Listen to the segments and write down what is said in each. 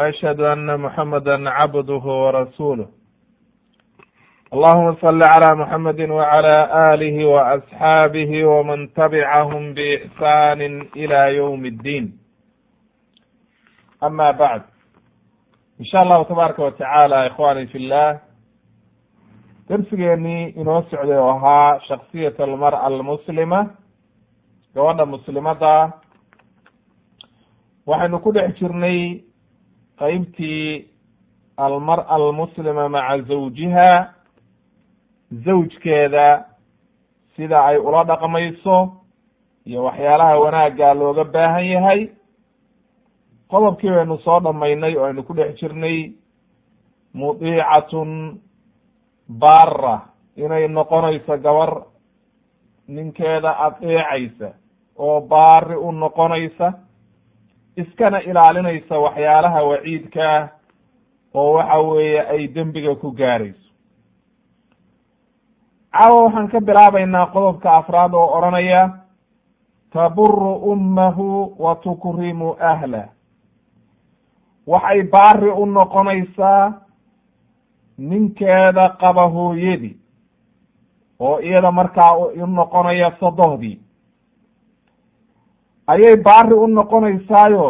وأشهد أن محمدا عبده ورسوله اللهم صل على محمد وعلى آله وأصحابه ومن تبعهم بإحسان إلى يوم الدين أما بعد إن شاء الله تبارaka وتعالى إخواني في الله dersigeenii inoo socday oo ahaa shaksiyat almar'a almuslima gabadha muslimada waxaynu ku dhex jirnay qeybtii almar'a almuslima maca zawjiha zawjkeeda sida ay ula dhaqmayso iyo waxyaalaha wanaagga looga baahan yahay. Qodobkii baynu soo dhamaynay oo aynu ku dhex jirnay mudiicatun baara inay noqonayso gabar ninkeeda adeecaysa oo baari u noqonaysa iskana ilaalinaysa waxyaalaha waciidkaa oo waxa weeye ay dembiga ku gaarayso. Caawa waxaan ka bilaabaynaa qodobka afraad oo odhanaya taburu ummahu wa tukrimu ahlah waxay baari u noqonaysaa ninkeeda qaba hooyadii oo iyada markaa u noqonaya sodohdii ayay baari u noqonaysaayo.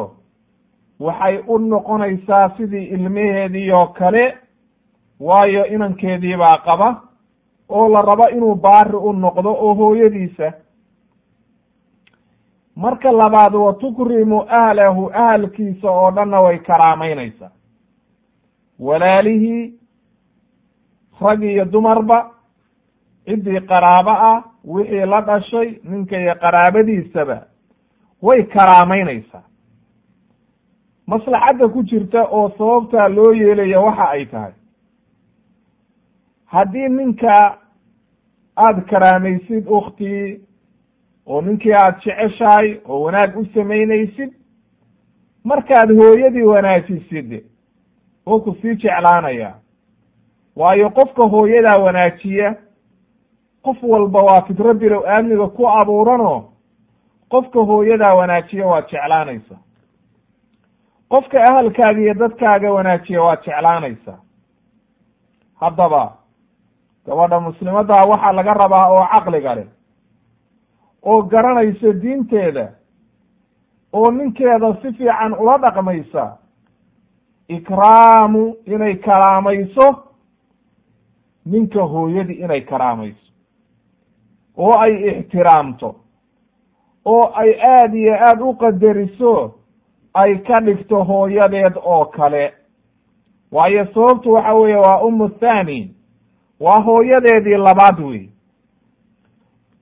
Waxay u noqonaysaa sidii ilmaheedii oo kale waayo inankeedii baa qaba oo la rabo inuu baari u noqdo oo hooyadiisa. Marka labaad wa tukrimu ahlahu ahalkiisa oo dhanna way karaameynaysaa walaalihii rag iyo dumarba ciddii qaraabo ah wixii la dhashay ninka iyo qaraabadiisaba way karaameynaysaa maslaxadda ku jirta oo sababtaa loo yeelaya waxa ay tahay. Haddii ninka aada karaamaysid ukhtii oo ninkii aada jeceshahay oo wanaag u samaynaysid markaad hooyadii wanaajisid oo ku sii jeclaanaya. Waayo qofka hooyadaa wanaajiya qof walba waa fitro bilow aadmiga ku abuuranoo qofka hooyadaa wanaajiya waad jeclaanaysa qofka ahalkaaga iyo dadkaaga wanaajiya waad jeclaanaysaa. Haddaba gabadha muslimaddaa waxaa laga rabaa oo caqliga leh oo garanaysa diinteeda oo ninkeeda si fiican ula dhaqmaysa ikraamu inay karaamayso ninka hooyadii inay karaamayso oo ay ixtiraamto oo ay aada iyo aada u qadariso ay ka dhigto hooyadeed oo kale. Waayo sababtu waxa weeye waa umu thani. Waa hooyadeedii labaad wey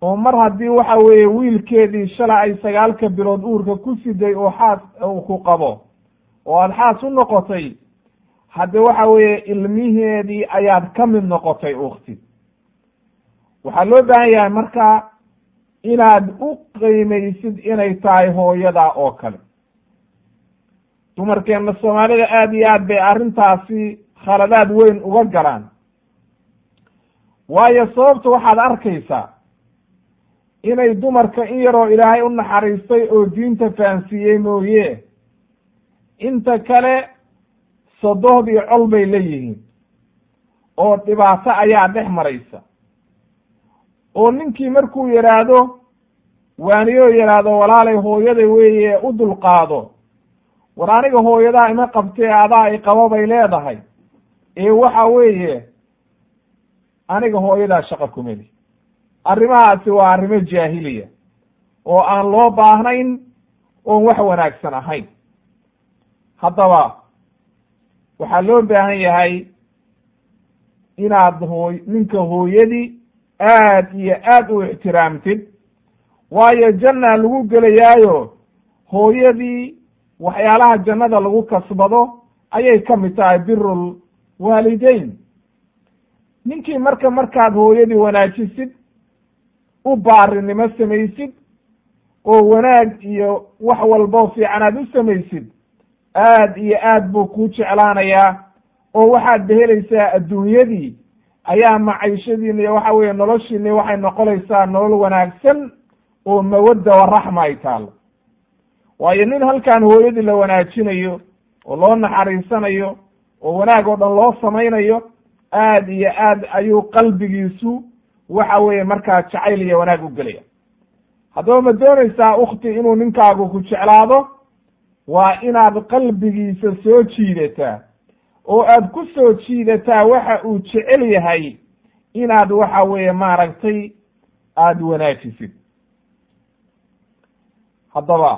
oo mar haddii waxa weeye wiilkeedii shalay ay sagaalka bilood uurka ku siday oo xaas ku qabo oo aada xaas u noqotay hadde waxa weeye ilmiheedii ayaad ka mid noqotay ukhti. Waxaa loo baahan yahay marka inaad u qiimaysid inay tahay hooyada oo kale. Dumarkeenna soomaalida aada iyo aad bay arrintaasi khaladaad weyn uga galaan. Waayo sababta waxaad arkaysaa inay dumarka in yaroo ilaahay u naxariistay oo diinta fahansiiyey mooye. Inta kale sodohdii col bay leeyihiin oo dhibaato ayaa dhex maraysa oo ninkii markuu yidhaahdo waaniyoo yidhaahdo walaalay hooyada weeye u dulqaado. War aniga hooyadaa ima qabtee adaa i qabo bay leedahay. Ee waxa weeye aniga hooyadaa shaqa kumeli arrimahaasi waa arrimo jaahiliya oo aan loo baahnayn oon wax wanaagsan ahayn. Haddaba waxaa loo baahan yahay inaad hooy ninka hooyadii aad iyo aad u ixtiraamtid. Waayo janna lagu gelayaayo hooyadii waxyaalaha jannada lagu kasbado ayay ka mid tahay birul waalideyn. Ninkii marka markaad hooyadii wanaajisid u baarinimo samaysid oo wanaag iyo wax walbo fiican aad u samaysid aad iyo aad buu kuu jeclaanayaa oo waxaad behelaysaa adduunyadii ayaa maciishadiina iyo waxa weeye noloshiini waxay noqonaysaa nolol wanaagsan oo mawadda wa ay taalo. Waayo nin halkan hooyadii la wanaajinayo oo loo naxariisanayo oo wanaag oo dhan loo samaynayo aad iyo aad ayuu qalbigiisu waxa weeye markaa jacayl iyo wanaag u gelaya haddaba ma doonaysaa ukhti inuu ninkaagu ku jeclaado? Waa inaad qalbigiisa soo jiidataa oo aad ku soo jiidataa waxa uu jecel yahay inaad waxa weeye maaragtay aada wanaajisid. Haddaba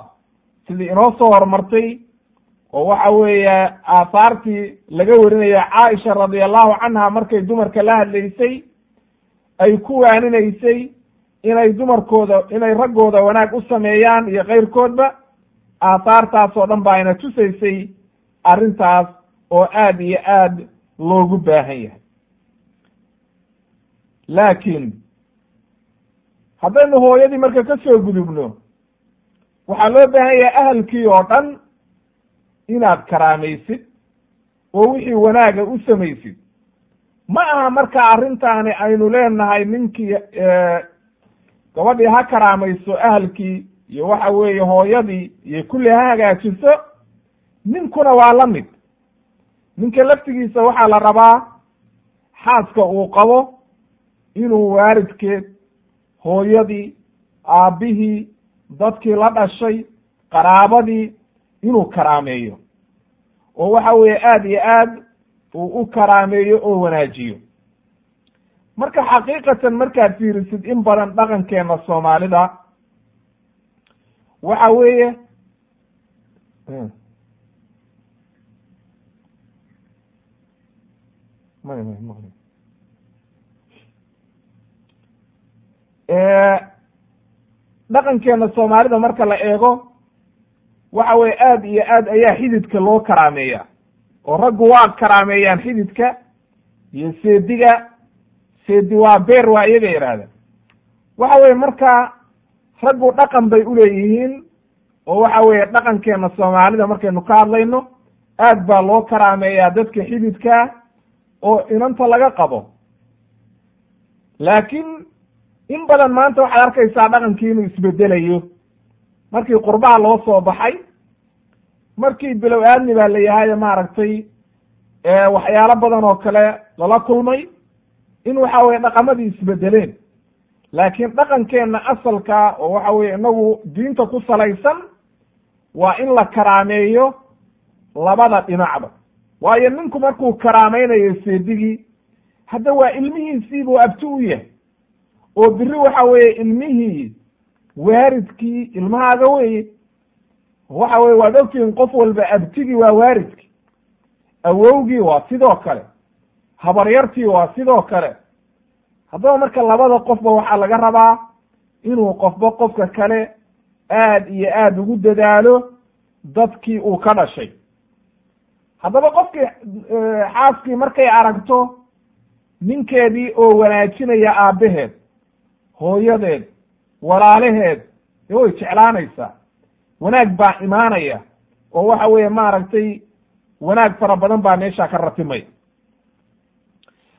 sidii inoo soo horumartay oo waxa weeye aahaartii laga warinaya caaisha radi allahu canha markay dumarka la hadlaysay ay ku waaninaysay inay dumarkooda inay raggooda wanaag u sameeyaan iyo keyrkoodba aahaartaas oo dhan ba ayna tusaysay arrintaas oo aad iyo aad loogu baahan yahay. Laakiin haddaynu hooyadii marka ka soo gudubno waxaa loo baahan yahay ahalkii oo dhan inaad karaamaysid oo wixii wanaaga u samaysid. Ma aha marka arrintaani aynu leenahay ninkii gabadhii ha karaamayso ahalkii iyo waxa weeye hooyadii iyo kulli ha hagaajiso ninkuna waa la mid ninka laftigiisa waxaa la rabaa xaaska uu qabo inuu waalidkeed hooyadii aabbihii dadkii la dhashay qaraabadii inuu karaameeyo. Oo waxa weeye aada iyo aad uu u karaameeyo oo wanaajiyo. Marka xaqiiqatan markaad fiirisid in badan dhaqankeena soomaalida waxa weeye dhaqankeena soomaalida marka la eego waxa weye aad iyo aad ayaa xididka loo karaameeya. Oo raggu waa karaameeyaan xididka iyo seediga seedi waa beer waa iyaga yidhaahda waxa weye marka raggu dhaqan bay uleeyihiin oo waxa weeye dhaqankeena soomaalida markaynu ka hadlayno aad baa loo karaameeyaa dadka xididka oo inanta laga qabo. Laakiin in badan maanta waxaad arkaysaa dhaqankii inuu isbedelayo markii qurbaha loo soo baxay markii bilow aadmi baa la yahay maaragtay waxyaalo badan oo kale lala kulmay in waxa weye dhaqamadii isbedeleen laakiin dhaqankeenna asalka oo waxa weye inagu diinta ku salaysan waa in la karaameeyo labada dhinacba waayo ninku markuu karaameynayo seedigii hadda waa ilmihiisiibuu abti u yahay. Oo biri waxa weeye ilmihii waaridkii ilmahaaga weye waxa weye waad ogtihiin qof walba abtigii waa waaridki awowgii waa sidoo kale. Habaryartii waa sidoo kale. Haddaba marka labada qofba waxaa laga rabaa inuu qofba qofka kale aad iyo aad ugu dadaalo dadkii uu ka dhashay haddaba qofkii xaaskii markay aragto ninkeedii oo wanaajinaya aabbaheed hooyadeed walaalaheed dee way jeclaanaysaa wanaag baa imaanaya oo waxa weeye maaragtay wanaag fara badan baa meesha ka ratimay.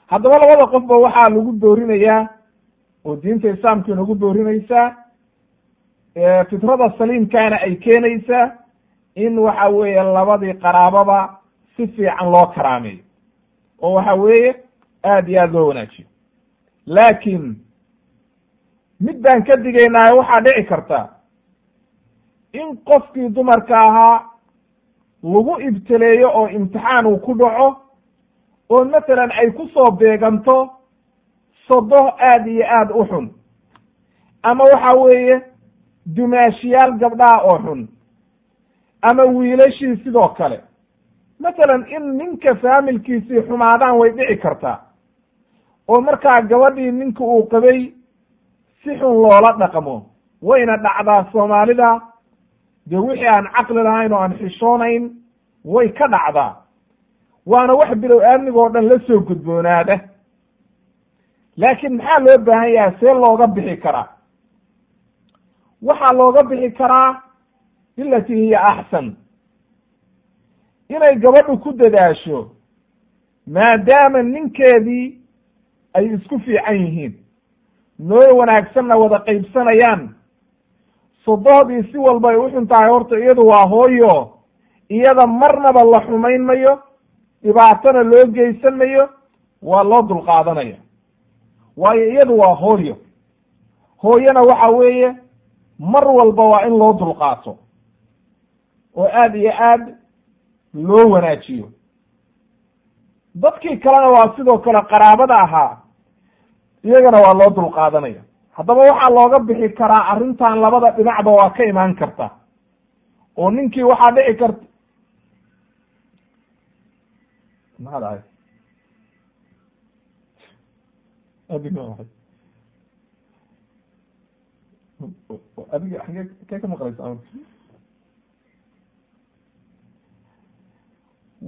Haddaba labada qofba waxaa lagu boorinayaa oo diinta islaamka inagu boorinaysaa fitrada saliimkaana ay keenaysaa in waxa weeye labadii qaraababa si fiican loo karaameeyo. Oo waxa weeye aad iyo aad loo wanaajiyo. Laakiin mid baan ka digaynaayo waxaa dhici karta in qofkii dumarka ahaa lagu ibtileeyo oo imtixaan uu ku dhaco oo masalan ay ku soo beeganto sodo aad iyo aad u xun. Ama waxa weeye dumaashiyaal gabdhaha oo xun. Ama wiilashii sidoo kale masalan in ninka faamilkiisii xumaadaan way dhici kartaa oo markaa gabadhii ninka uu qabay si xun loola dhaqmo wayna dhacdaa soomaalida dee wixii aan caqli lahayn oo aan xishoonayn way ka dhacdaa. Waana wax bilow aamniga oo dhan la soo gudboonaada. Laakiin maxaa loo baahan yahay see looga bixi karaa? Waxaa looga bixi karaa bilati hiya axsan inay gabadhu ku dadaasho maadaama ninkeedii ay isku fiican yihiin noo wanaagsanna wada qaybsanayaan sodohdii si walba ay u xun tahay horta iyadu waa hooyo iyada marnaba la xumayn mayo dhibaatona loo geysan mayo waa loo dulqaadanaya. Waayo iyadu waa hooyo. Hooyana waxa weeye mar walba waa in loo dulqaato. Oo aada iyo aad loo wanaajiyo. Dadkii kalena waa sidoo kale qaraabada ahaa iyagana waa loo dulqaadanaya. Haddaba waxaa looga bixi karaa arrintan labada dhinacba waa ka imaan karta. Oo ninkii waxaa dhici karta adiga xagee kee ka maqlaysa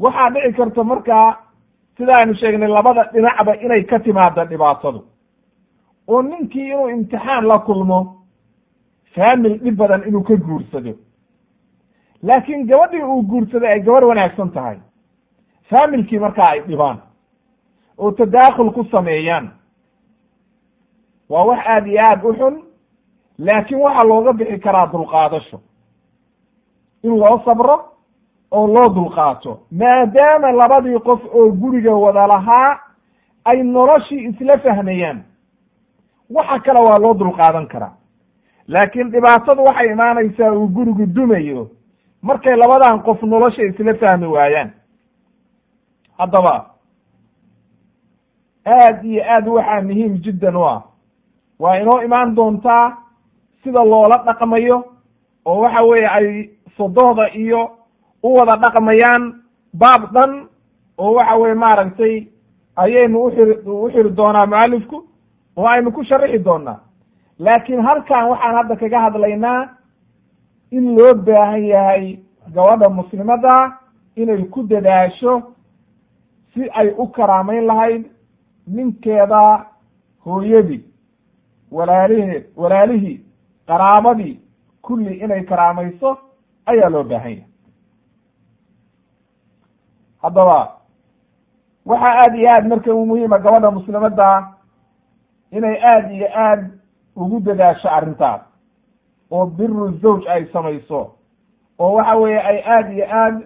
waxaa dhici karta markaa sida aynu sheegnay labada dhinacba inay ka timaada dhibaatadu. Oo ninkii inuu imtixaan la kulmo faamil dhib badan inuu ka guursado. Laakiin gabadhii uu guursaday ay gabarh wanaagsan tahay. Faamilkii markaa ay dhibaan oo tadaakhul ku sameeyaan. Waa wax aada iyo aada u xun laakiin waxaa looga bixi karaa dulqaadasho. In loo sabro oo loo dulqaato maadaama labadii qof oo guriga wada lahaa ay noloshii isla fahmayaan. Waxa kale waa loo dulqaadan karaa. Laakiin dhibaatadu waxay imaanaysaa uu gurigu dumayo markay labadan qof nolosha isla fahmi waayaan. Haddaba aad iyo aad waxaa muhiim jiddan u ah. Waa inoo imaan doontaa sida loola dhaqmayo oo waxa weeye ay sodohda iyo u wada dhaqmayaan baab dhan oo waxa weye maaragtay ayaynu uxiri u xiri doonaa mualifku oo aynu ku sharixi doonaa. Laakiin halkan waxaan hadda kaga hadlaynaa in loo baahan yahay gabadha muslimadda inay ku dadaasho si ay u karaameyn lahayd ninkeeda hooyadii walaaliheed walaalihii qaraabadii kulli inay karaamayso ayaa loo baahan yahay haddaba waxaa aada iyo aad marka u muhiima gabadha muslimadda inay aada iyo aad ugu dadaasho arrintaas oo biru zawj ay samayso oo waxa weeye ay aada iyo aad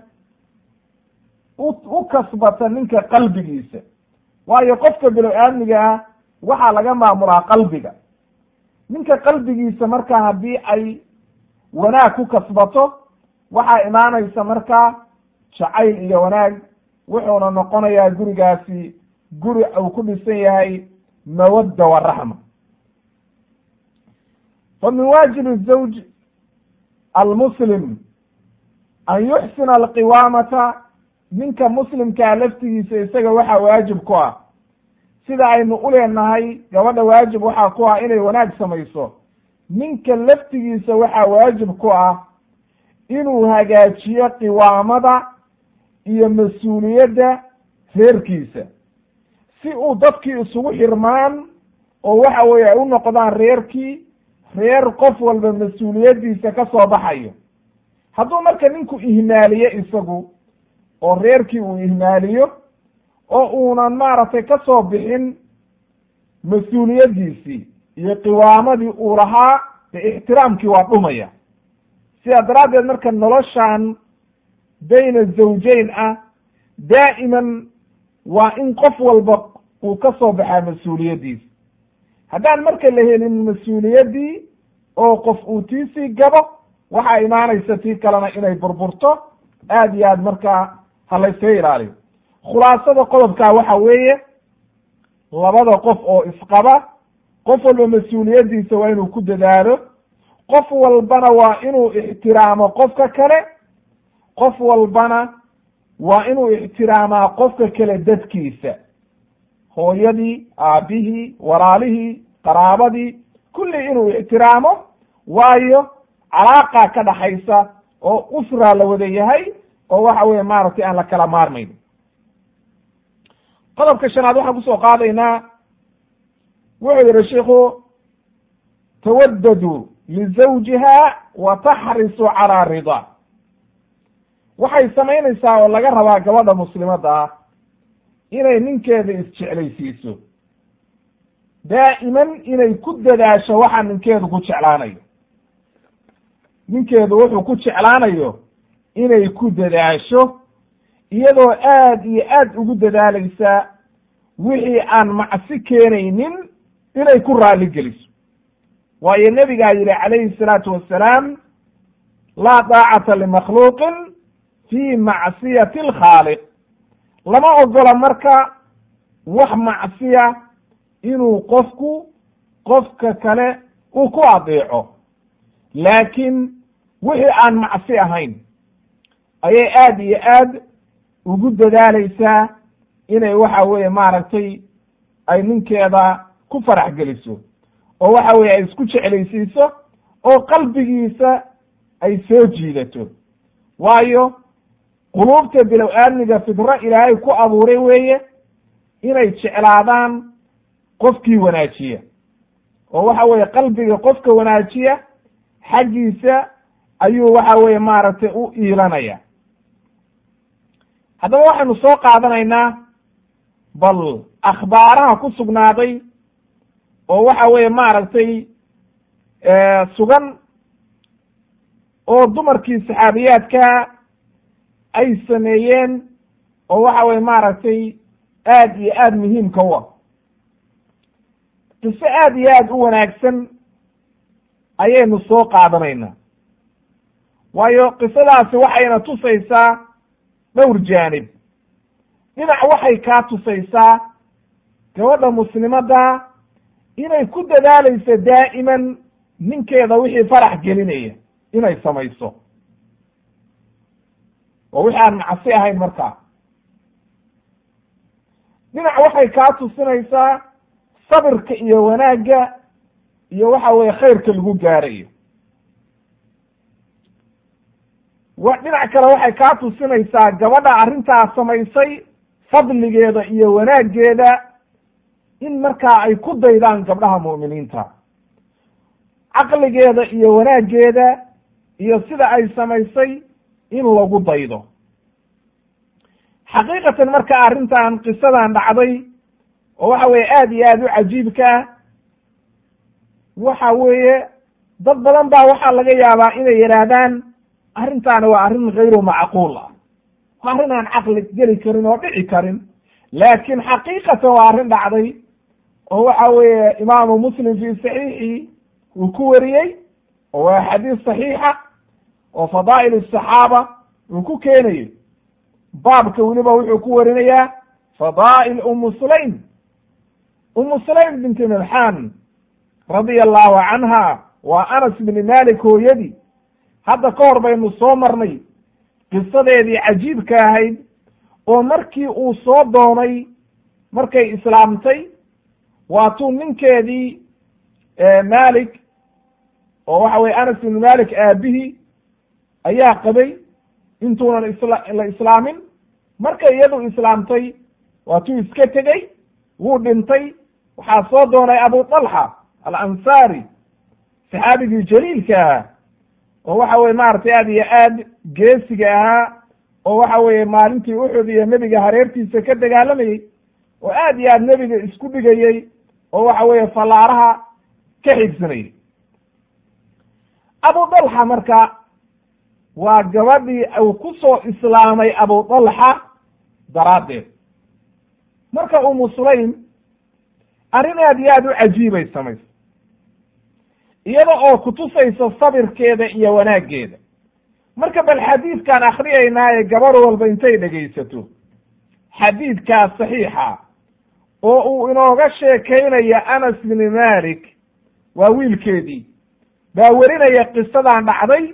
u u kasbata ninka qalbigiisa. Waayo qofka binu-aadmigaa waxaa laga maamulaa qalbiga. Ninka qalbigiisa marka haddii ay wanaag ku kasbato waxaa imaanaysa marka jacayl iyo wanaag wuxuuna noqonayaa gurigaasi guri uu ku dhisan yahay mawadda wa raxma. Fa min waajibi zawj almuslim an yuxsina alqiwaamata ninka muslimkaa laftigiisa isaga waxaa waajib ku ah. Sida aynu u leenahay gabadha waajib waxaa ku ah inay wanaag samayso. Ninka laftigiisa waxaa waajib ku ah inuu hagaajiyo qiwaamada iyo mas'uuliyadda reerkiisa. Si uu dadkii isugu xirmaan oo waxa weeye ay u noqdaan reerkii reer qof walba mas'uuliyaddiisa ka soo baxayo. Hadduu marka ninku ihmaaliyo isagu oo reerkii uu ihmaaliyo oo uunan maaragtay ka soo bixin mas'uuliyaddiisii iyo qiwaamadii uu lahaa dee ixtiraamkii waa dhumaya. Sidaa daraaddeed marka noloshan bayna zawjayn ah daa'iman waa in qof walba uu ka soo baxaa mas'uuliyaddiisa. Haddaan marka la helin mas'uuliyaddii oo qof uu tiisii gabo waxaa imaanaysa tii kalena inay burburto aada iyo aad markaa ha layskaga ilaaliyo. Khulaasada qodobkaa waxa weeye labada qof oo isqaba qof walba mas'uuliyaddiisa waa inuu ku dadaalo qof walbana waa inuu ixtiraamo qofka kale qof walbana waa inuu ixtiraamaa qofka kale dadkiisa. Hooyadii aabihii walaalihii qaraabadii kulli inuu ixtiraamo waayo calaaqa ka dhaxaysa oo usraa la wada yahay oo waxa weye maaragtay aan la kala maarmayn qodobka shanaad waxaan ku soo qaadaynaa wuxuu yihi shiku tawadadu lizawjiha wa taxrisu calaa ridaa waxay samaynaysaa oo laga rabaa gabadha muslimadda ah inay ninkeeda isjeclaysiiso. Daa'iman inay ku dadaasho waxa ninkeedu ku jeclaanayo. Ninkeedu wuxuu ku jeclaanayo inay ku dadaasho iyadoo aad iyo aad ugu dadaalaysa wixii aan macsi keenaynin inay ku raalli geliso waayo nebigaa yidhi calayhi salaatu wassalaam laa daacata limakhluuqin fi macsiyati alkhaaliq. Lama ogola marka wax macsiya inuu qofku qofka kale uu ku adeeco. Laakiin wixii aan macsi ahayn ayay aad iyo aad ugu dadaalaysaa inay waxa weeye maaragtay ay ninkeeda ku farax geliso oo waxa weeye ay isku jeclaysiiso oo qalbigiisa ay soo jiidato. Waayo quluubta bilow aadmiga fidro ilaahay ku abuuray weeye inay jeclaadaan qofkii wanaajiya. Oo waxa weeye qalbiga qofka wanaajiya xaggiisa ayuu waxa weeye maaragtay u iilanaya. Haddaba waxaynu soo qaadanaynaa bal akhbaaraha ku sugnaaday oo waxa weeye maaragtay sugan oo dumarkii saxaabiyaadka ay sameeyeen oo waxa weye maaragtay aad iyo aad muhiimka u ah. Qiso aad iyo aad u wanaagsan ayaynu soo qaadanaynaa. Waayo qisadaasi waxayna tusaysaa dhowr jaanib. Dhinac waxay kaa tusaysaa gabadha muslimadda inay ku dadaalayso daa'iman ninkeeda wixii farax gelinaya inay samayso oo wixii aan macsi ahayn markaa dhinac waxay kaa tusinaysaa sabirka iyo wanaagga iyo waxa weeye khayrka lagu gaarayo. Dhinac kale waxay kaa tusinaysaa gabadha arrintaas samaysay fadligeeda iyo wanaaggeeda in markaa ay ku daydaan gabdhaha mu'miniinta. Caqligeeda iyo wanaaggeeda iyo sida ay samaysay in lagu daydo. Xaqiiqatan marka arrintan qisadan dhacday oo waxa weeye aad iyo aad u cajiibka ah waxa weeye dad badan baa waxaa laga yaabaa inay yidhaahdaan arrintaani waa arrin hayru macquul ah. Waa arrin aan caqli geli karin oo dhici karin. Laakiin xaqiiqatan waa arrin dhacday oo waxa weeye imaamu muslim fi saxiixi uu ku wariyey oo waa xadiis saxiixa oo fadaa'il asaxaaba uu ku keenayo baabka weliba wuxuu ku warinayaa fadaa'il umu sulaym. Umu sulaym binti milxaan radia allahu canha waa anas bni malik hooyadii hadda ka hor baynu soo marnay qisadeedii cajiibka ahayd oo markii uu soo doonay markay islaamtay waatuu ninkeedii malik oo waxa weye anas ibnu malik aabihii ayaa qabay intuunan isla islaamin. Markay iyadu islaamtay waatuu iska tegey wuu dhintay. Waxaa soo doonay abu talxa alansaari saxaabigii jaliilka ahaa oo waxa weye maaragtay aad iyo aad geesiga ahaa oo waxa weeye maalintii uxud iyo nebiga hareertiisa ka dagaalamayey oo aad iyo aad nebiga isku dhigayey oo waxa weeye fallaaraha ka xigsanayay abu dalxa marka waa gabadhii uu ku soo islaamay abu dalxa daraaddeed. Marka umu sulaym arrin aad iyo aad u cajiibay samaysa iyada oo kutusaysa sabirkeeda iyo wanaaggeeda. Marka bal xadiidkaan akriyaynaaye gabarh walba intay dhegaysato. Xadiidkaas saxiixa oo uu inooga sheekaynaya anas bni malik waa wiilkeedii. Baa werinaya qisadan dhacday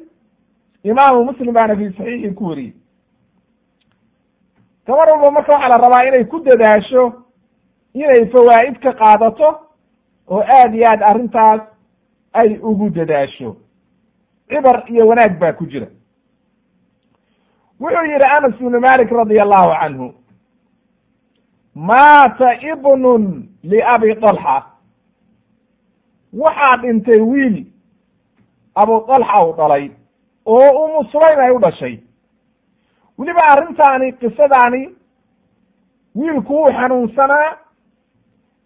imaamu muslim baana fi saxiixii ku wariyey gabar walba marka waxaa la rabaa inay ku dadaasho inay fawaa'id ka qaadato oo aad iyo aad arrintaas ay ugu dadaasho. Cibar iyo wanaag baa ku jira. Wuxuu yihi anas ibnu malik radia allahu canhu maata ibnun liabi dalxa waxaa dhintay wiil abu dalxa u dhalay oo umu sulaym ay u dhashay. Weliba arrintaani qisadaani wiilku wuu xanuunsanaa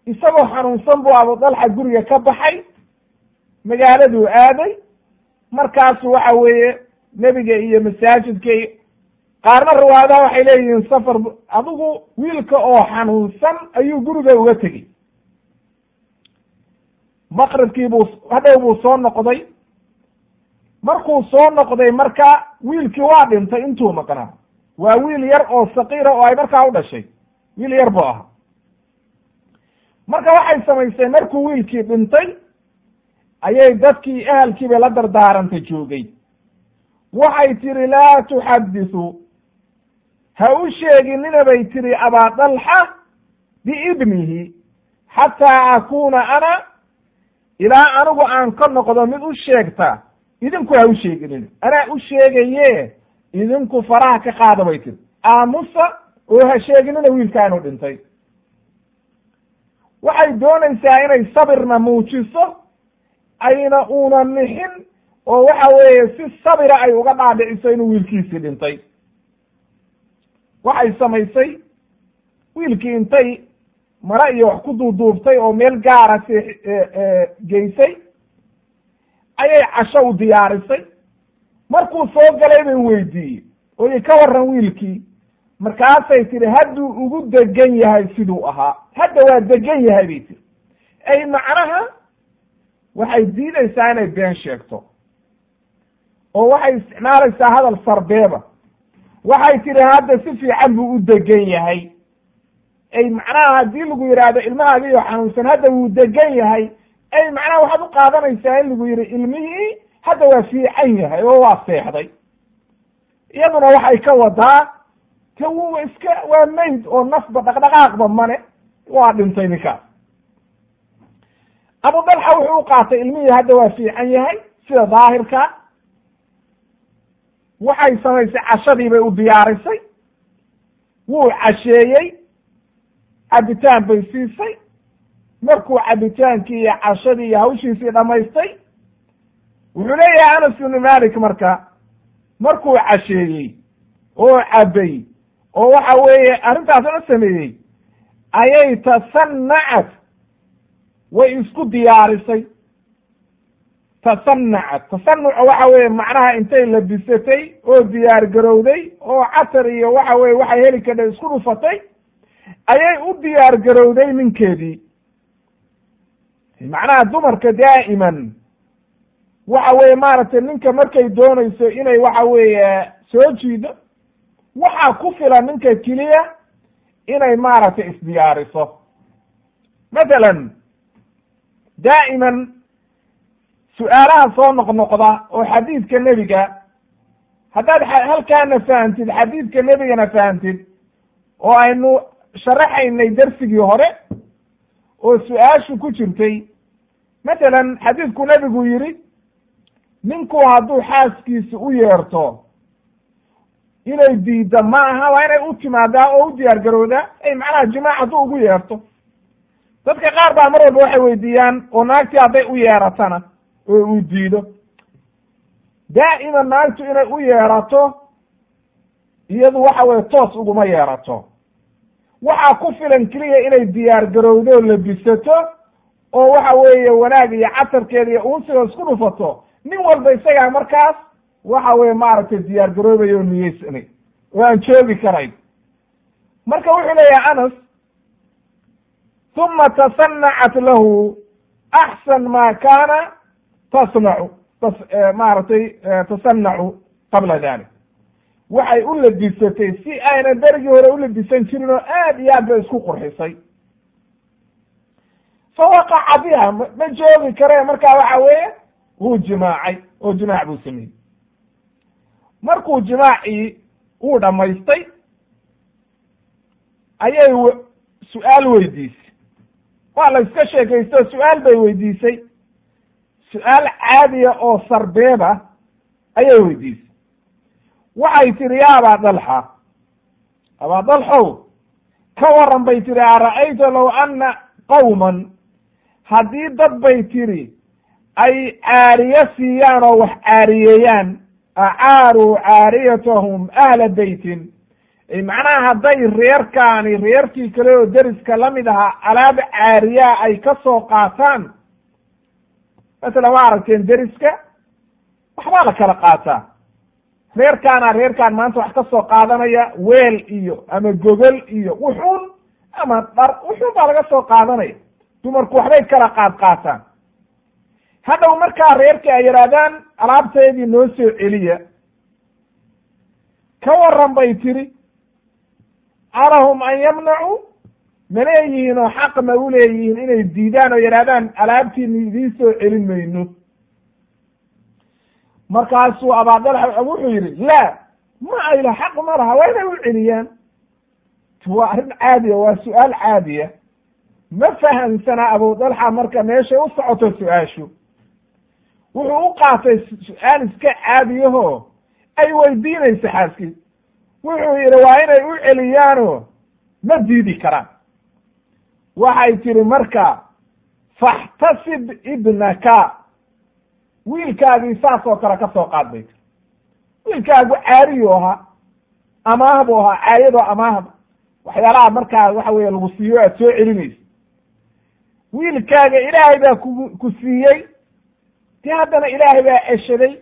isagoo xanuunsan buu abu dalxa guriga ka baxay magaaladuu aaday markaasu waxa weeye nebiga iyo masaajidka qaarna riwaayadaha waxay leeyihiin safar adigu wiilka oo xanuunsan ayuu guriga uga tegey. Maqribkii buu hadhow buu soo noqday markuu soo noqday marka wiilkii waa dhintay intuu maqnaa? Waa wiil yar oo saqiira oo ay markaa u dhashay. Wiil yar buu ahaa. Marka waxay samaysay markuu wiilkii dhintay ayay dadkii ahalkiibay la dardaaranta joogay. Waxay tihi laa tuxadithu ha u sheeginina bay tihi abaa dalxa biibnihi xataa akuuna ana ilaa anigu aan ka noqdo mid u sheegta idinku ha u sheeginina anaa u sheegaye idinku faraha ka qaada bay tiri aamusa oo ha sheeginina wiilkaanu dhintay. Waxay doonaysaa inay sabirna muujiso ayna una nixin oo waxa weeye si sabira ay uga dhaadhiciso inuu wiilkiisii dhintay. Waxay samaysay wiilkii intay mare iyo wax ku duuduubtay oo meel gaara si geysay ayay casho u diyaarisay. Markuu soo galay bay weydiiyey. Oy ka warran wiilkii. Markaasay tihi hadduu ugu degan yahay siduu ahaa. Hadda waa degan yahay bay tiri ay macnaha waxay diidaysaa inay been sheegto. Oo waxay isticmaalaysaa hadal sarbeeba. Waxay tihi hadda si fiican buu u degan yahay. Ay macnaha haddii lagu yidhaahdo ilmahaagiyo xanuunsan hadda wuu degan yahay ay macnaha waxaad u qaadanaysaa in lagu yidhi ilmihii hadda waa fiican yahay oo waa seexday. Iyaduna waxay ka wadaa ka wu iska waa mayd oo nafba dhaqdhaqaaqba male waa dhintay ninkaas abu dalxa wuxuu u qaatay ilmihii hadda waa fiican yahay sida daahirka. Waxay samaysay cashadii bay u diyaarisay. Wuu casheeyey cabitaan bay siisay markuu cabitaankii iyo cashadii iyo hawshiisii dhamaystay wuxuu leeyahay anas ibnu malik marka markuu casheeyey oo cabay oo waxa weeye arrintaas la sameeyey ayay tasanacat way isku diyaarisay. Tasanacat tasanuca waxa weeye macnaha intay labisatay oo diyaar garowday oo catar iyo waxa weye waxay heli kadha isku dhufatay ayay u diyaar garowday ninkeedii macnaha dumarka daa'iman. Waxa weeye maaragtay ninka markay doonayso inay waxa weeye soo jiido waxaa ku filan ninka keliya inay maaragtay isdiyaariso. Mathalan daa'iman su'aalaha soo noqnoqda oo xadiidka nebiga haddaad halkaana fahantid xadiidka nebigana fahantid oo aynu sharaxaynay darsigii hore oo su'aashu ku jirtay. Mathalan xadiidku nebigu yidhi ninku hadduu xaaskiisa u yeerto inay diidda ma aha waa inay u timaadaa oo u diyaar garoodaa ay macnaha jimaac hadduu ugu yeerto. Dadka qaar baa mar walba waxay weydiiyaan oo naagtii hadday u yeeratana oo uu diido. Daa'iman naagtu inay u yeerato iyadu waxa weye toos uguma yeerato waxaa ku filan keliya inay diyaar garowdo labisato oo waxa weeye wanaag iyo catarkeeda iyo uunsiga isku dhufato. Nin walba isagaa markaas waxa weye maaragtay diyaar garoobaya oo niyeysanay oo aan joogi karayn. Marka wuxuu leeyahay anas uma tasanacat lahu axsan ma kaana tasnacu maaragtay tasanacu qabla dalik waxay u labisatay si ayna berigii hore u labisan jirin oo aad iyo aad bay isku qurxisay. Fawaqaca biha ma joogi kare markaa waxa weeye wuu jimaacay oo jimaac buu sameeyey. Markuu jimaacii uu dhamaystay ayay su'aal weydiisay. Waa la iska sheekaysto su'aal bay weydiisay. Su'aal caadiya oo sarbeeba ayay weydiisay waxay tihi ya abaa dalxa. Abaa dalxow ka waran bay tihi ara'ayta low ana qawman? Haddii dad bay tiri ay caariye siiyaan oo wax caariyeeyaan acaaruu caariyatahum ahla beytin macnaha hadday reerkaani reerkii kale oo deriska la mid ahaa alaab caariyaa ay ka soo qaataan? Masalan waa aragteen deriska waxbaa la kala qaataa reerkaana reerkaan maanta wax ka soo qaadanaya weel iyo ama gogol iyo wuxuun ama dhar wuxuun baa laga soo qaadanaya. Dumarku waxbay kala qaad qaataan. Hadhow markaa reerkii ay yidhaahdaan alaabteedii noo soo celiya. Ka waran bay tiri alahum an yamnacuu ma leeyihiin oo xaq ma u leeyihiin inay diidaan oo yidhahdaan alaabtiini idiin soo celin mayno markaasuu abaadalxa wuxuu yidhi laa ma ayla xaq ma laha waa inay u celiyaan? Waa arrin caadiya waa su'aal caadiya. Ma fahamsanaa abudalxa marka meeshay u socoto su'aashu. Wuxuu u qaatay su'aal iska caadiyaho. Ay weydiinaysa xaaskii wuxuu yidhi waa inay u celiyaano. Ma diidi karaan. Waxay tihi marka faxtasib ibnaka wiilkaagii saas oo kale ka soo qaad bay tiri wiilkaagu caariyu ahaa amaah buu ahaa caayadoo amaahda waxyaalaha markaa waxa weeye lagu siiyo aad soo celinaysa wiilkaaga ilaahay baa ku ku siiyey. Dee haddana ilaahay baa ceshaday.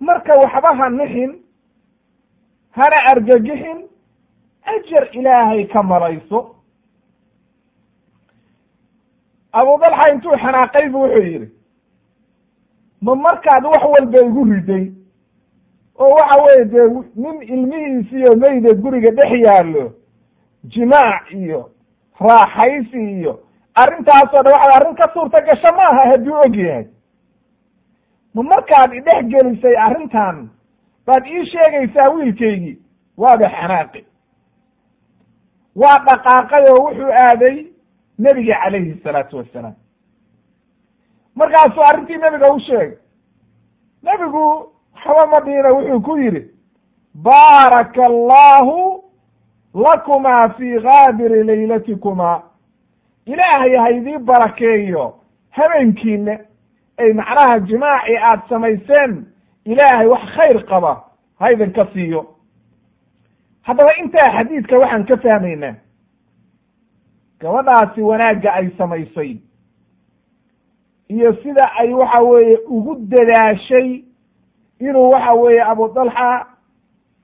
Marka waxba ha nixin hana argagixin ajar ilaahay ka malayso abudalxa intuu xanaaqay bu wuxuu yidhi ma markaad wax walba igu riday? oo waxa weye dee nin ilmihiisiyo meyda guriga dhex yaallo jimaac iyo raaxaysi iyo arrintaasoo dhan waxaad arrin ka suurta gasho ma hadduu og yahay. Ma markaad idhex gelisay arrintan baad ii sheegaysaa wiilkaygii waaba xanaaqi waa dhaqaaqay oo wuxuu aaday nebiga calayhi salaatu wassalaam markaasuu arrintii nebiga u sheegay. Nebigu waxba ma dhiina wuxuu ku yidhi baaraka allahu lakumaa fii gaabiri laylatikumaa ilaahay haydii barakeeyo habeenkiina ay macnaha jimaaci aad samayseen ilaahay wax khayr qaba haydan ka siiyo. Haddaba intaa xadiidka waxaan ka fahmaynaa gabadhaasi wanaagga ay samaysay iyo sida ay waxa weeye ugu dadaashay inuu waxa weeye abudalxa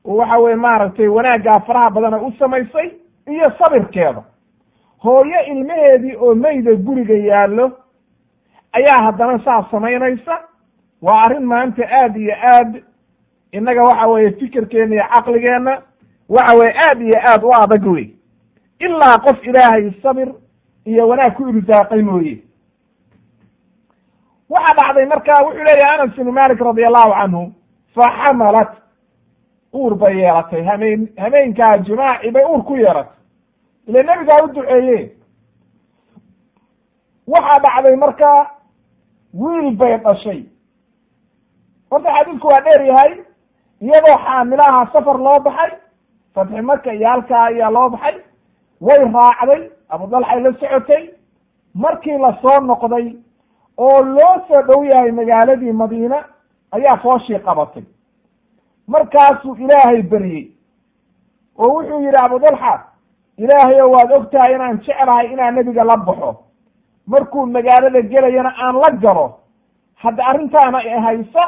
waxa weye maaragtay wanaaggaa faraha badana u samaysay iyo sabirkeeda. Hooyo ilmaheedii oo meyda guriga yaallo ayaa haddana saas samaynaysa. Waa arrin maanta aad iyo aad innaga waxa weeye fikirkeenna iyo caqligeenna waxa weye aad iyo aad u adag wey ilaa qof ilaahay sabir iyo wanaag ku irsaaqay mooye waxaa dhacday marka wuxuu leeyahay anas ibnu malik radi allahu canhu faxamalat uur bay yeelatay hameen hameenkaa jimaaci bay uur ku yeelatay. Ile nebigaa u duceeye waxaa dhacday marka wiil bay dhashay. Horta xadiidku waa dheer yahay iyadoo xaamilaha safar loo baxay fatxi marka iyo halkaa ayaa loo baxay way raacday abudalxay la socotay. Markii la soo noqday oo loo soo dhow yahay magaaladii madiina ayaa fooshii qabatay. Markaasuu ilaahay beryey oo wuxuu yidhi ilaahay o waad og tahay inaan jeclahay inaan nebiga la baxo. Markuu magaalada gelayana aan la galo hadda arrintaana haysa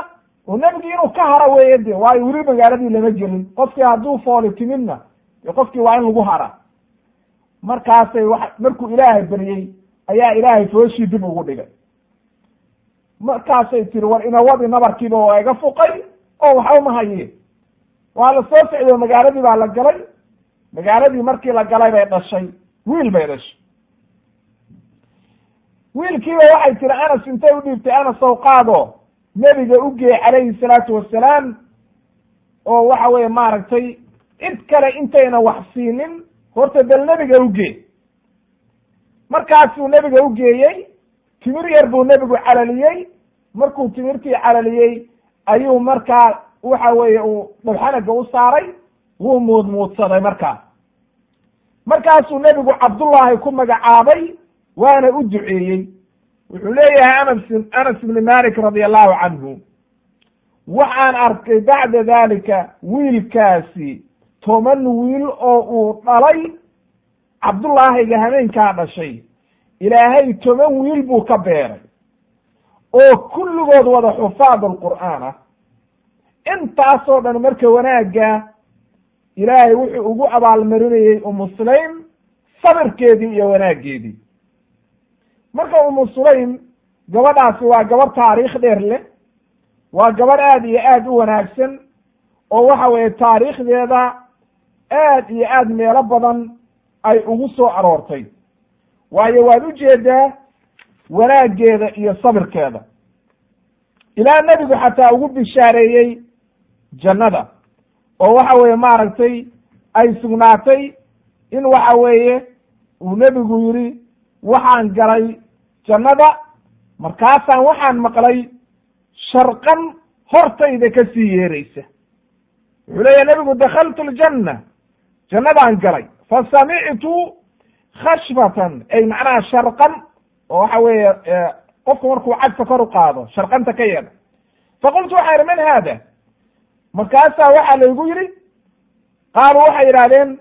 oo nebigii inuu ka haro weeye de waayo weli magaaladii lama gelin qofkii hadduu fooli timidna de qofkii waa in lagu hara. Markaasay wa markuu ilaahay beryey ayaa ilaahay fooshii dib ugu dhigay markaasay tiri war inawadi nabarkiiba waa iga fuqay oo waxba ma haye. Waa la soo socdo magaaladii baa la galay. Magaaladii markii la galay bay dhashay. Wiil bay dhashay. Wiilkiiba waxay tiri anas intay u dhiibtay anas ow qaado. Nebiga ugeey calayhi salaatu wassalaam oo waxa weeye maaragtay cid kale intayna wax siinin. Horta bal nebiga ugee markaasuu nebiga ugeeyey timir yar buu nebigu calaliyey. Markuu timirtii calaliyey ayuu markaa waxa weeye uu dhagxanaga u saaray. Wuu muudmuudsaday markaas markaasuu nebigu cabdullaahi ku magacaabay waana u duceeyey. Wuxuu leeyahay anas anas ibni malik radi allahu canhu. Waxaan arkay bacda dalika wiilkaasi toban wiil oo uu dhalay. Cabdullaahiga habeenkaa dhashay ilaahay toban wiil buu ka beeray oo kulligood wada xufaad alqur'aan ah. Intaasoo dhan marka wanaagga ilaahay wuxuu ugu abaalmarinayey umu sulaym sabirkeedii iyo wanaaggeedii. Marka umu sulaym gabadhaasi waa gabadh taariikh dheer leh waa gabadh aad iyo aad u wanaagsan oo waxa weeye taariikhdeeda aad iyo aad meelo badan ay ugu soo aroortay waayo waad u jeedaa wanaaggeeda iyo sabirkeeda. Ilaa nebigu xataa ugu bishaareeyey jannada oo waxa weeye maaragtay ay sugnaatay in waxa weeye uu nebigu yidhi waxaan galay jannada markaasaan waxaan maqlay sharqan hortayda ka sii yeeraysa. Wuxuu leeyahy nebigu dakhaltu ljanna jannadaan galay fa samictu khashbatan ay macnaha sharqan oo waxa weeye qofku markuu cagta kor u qaado sharqanta ka yeedha faqultu waxaan idhi man haada? Markaasaa waxaa laygu yidhi qaaluu waxay yidhahdeen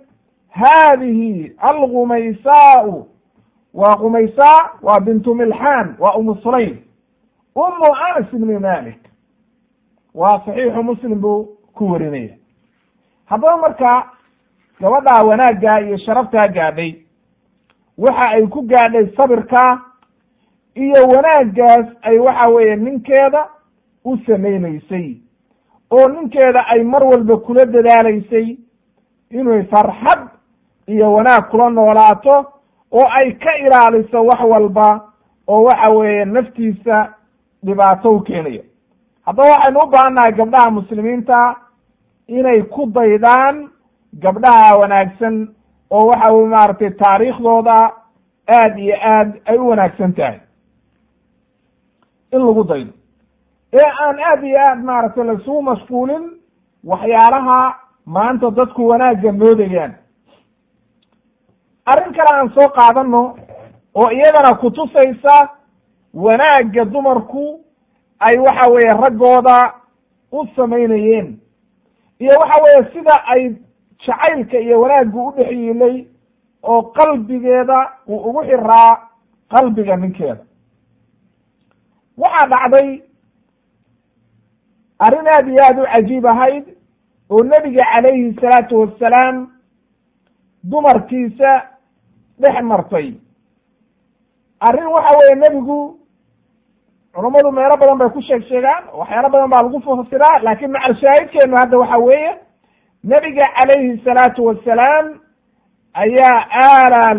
haadihi algumaysaau waa qumaysaa waa bintu milxaan waa umu sulaym umu anas ibni malik waa saxiixu muslim buu ku warinaya. Haddaba marka gabadhaa wanaaggaa iyo sharaftaa gaadhay waxa ay ku gaadhay sabirkaa iyo wanaaggaas ay waxa weeye ninkeeda u samaynaysay oo ninkeeda ay mar walba kula dadaalaysay inay farxad iyo wanaag kula noolaato oo ay ka ilaaliso wax walba oo waxa weeye naftiisa dhibaato u keenayo haddaba waxaynu u baahannahay gabdhaha muslimiinta inay ku daydaan gabdhaha wanaagsan oo waxa weye maaragtay taariikhdooda aad iyo aad ay u wanaagsan tahay. In lagu daydo ee aan aad iyo aad maaragtay laisugu mashquulin waxyaalaha maanta dadku wanaagga moodayaan. Arrin kale aan soo qaadano oo iyadana kutusaysa wanaagga dumarku ay waxa weeye raggooda u samaynayeen. Iyo waxa weeye sida ay jacaylka iyo wanaaggu u dhex yiilay oo qalbigeeda uu ugu xiraa qalbiga ninkeeda. Waxaa dhacday arrin aad iyo aad u cajiib ahayd oo nebiga calayhi salaatu wassalaam dumarkiisa dhex martay. Arrin waxa weeye nebigu culammadu meelo badan bay ku sheeg sheegaan waxyaalo badan baa lagu fasiraa laakiin macal shaahidkeenu hadda waxa weeye nebiga calayhi salaatu wassalaam ayaa aalaa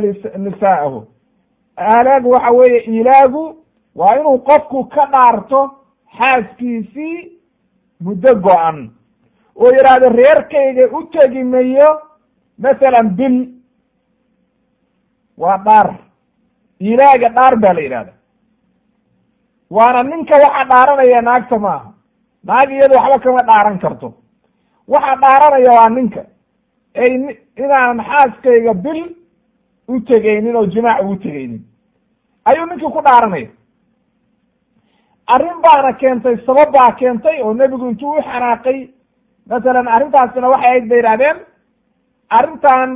nisaa'ahu aalaagu waxa weeye ilaagu waa inuu qofku ka dhaarto xaaskiisii muddo go-an. Oo yidhaahdo reerkayga u tegi mayo masalan bil waa dhaar. Ilaaga dhaar baa la yidhahda waana ninka waxa dhaaranaya naagta maaha. Naag iyadu waxba kama dhaaran karto waxa dhaaranaya waa ninka. Ey inaanan xaaskayga bil u tegaynin oo jimaac ugu tegaynin. Ayuu ninkii ku dhaaranaya arrin baana keentay sabab baa keentay oo nebigu intuu u xanaaqay. Masalan arrintaasina waxay ahayd bay yidhahdeen arrintan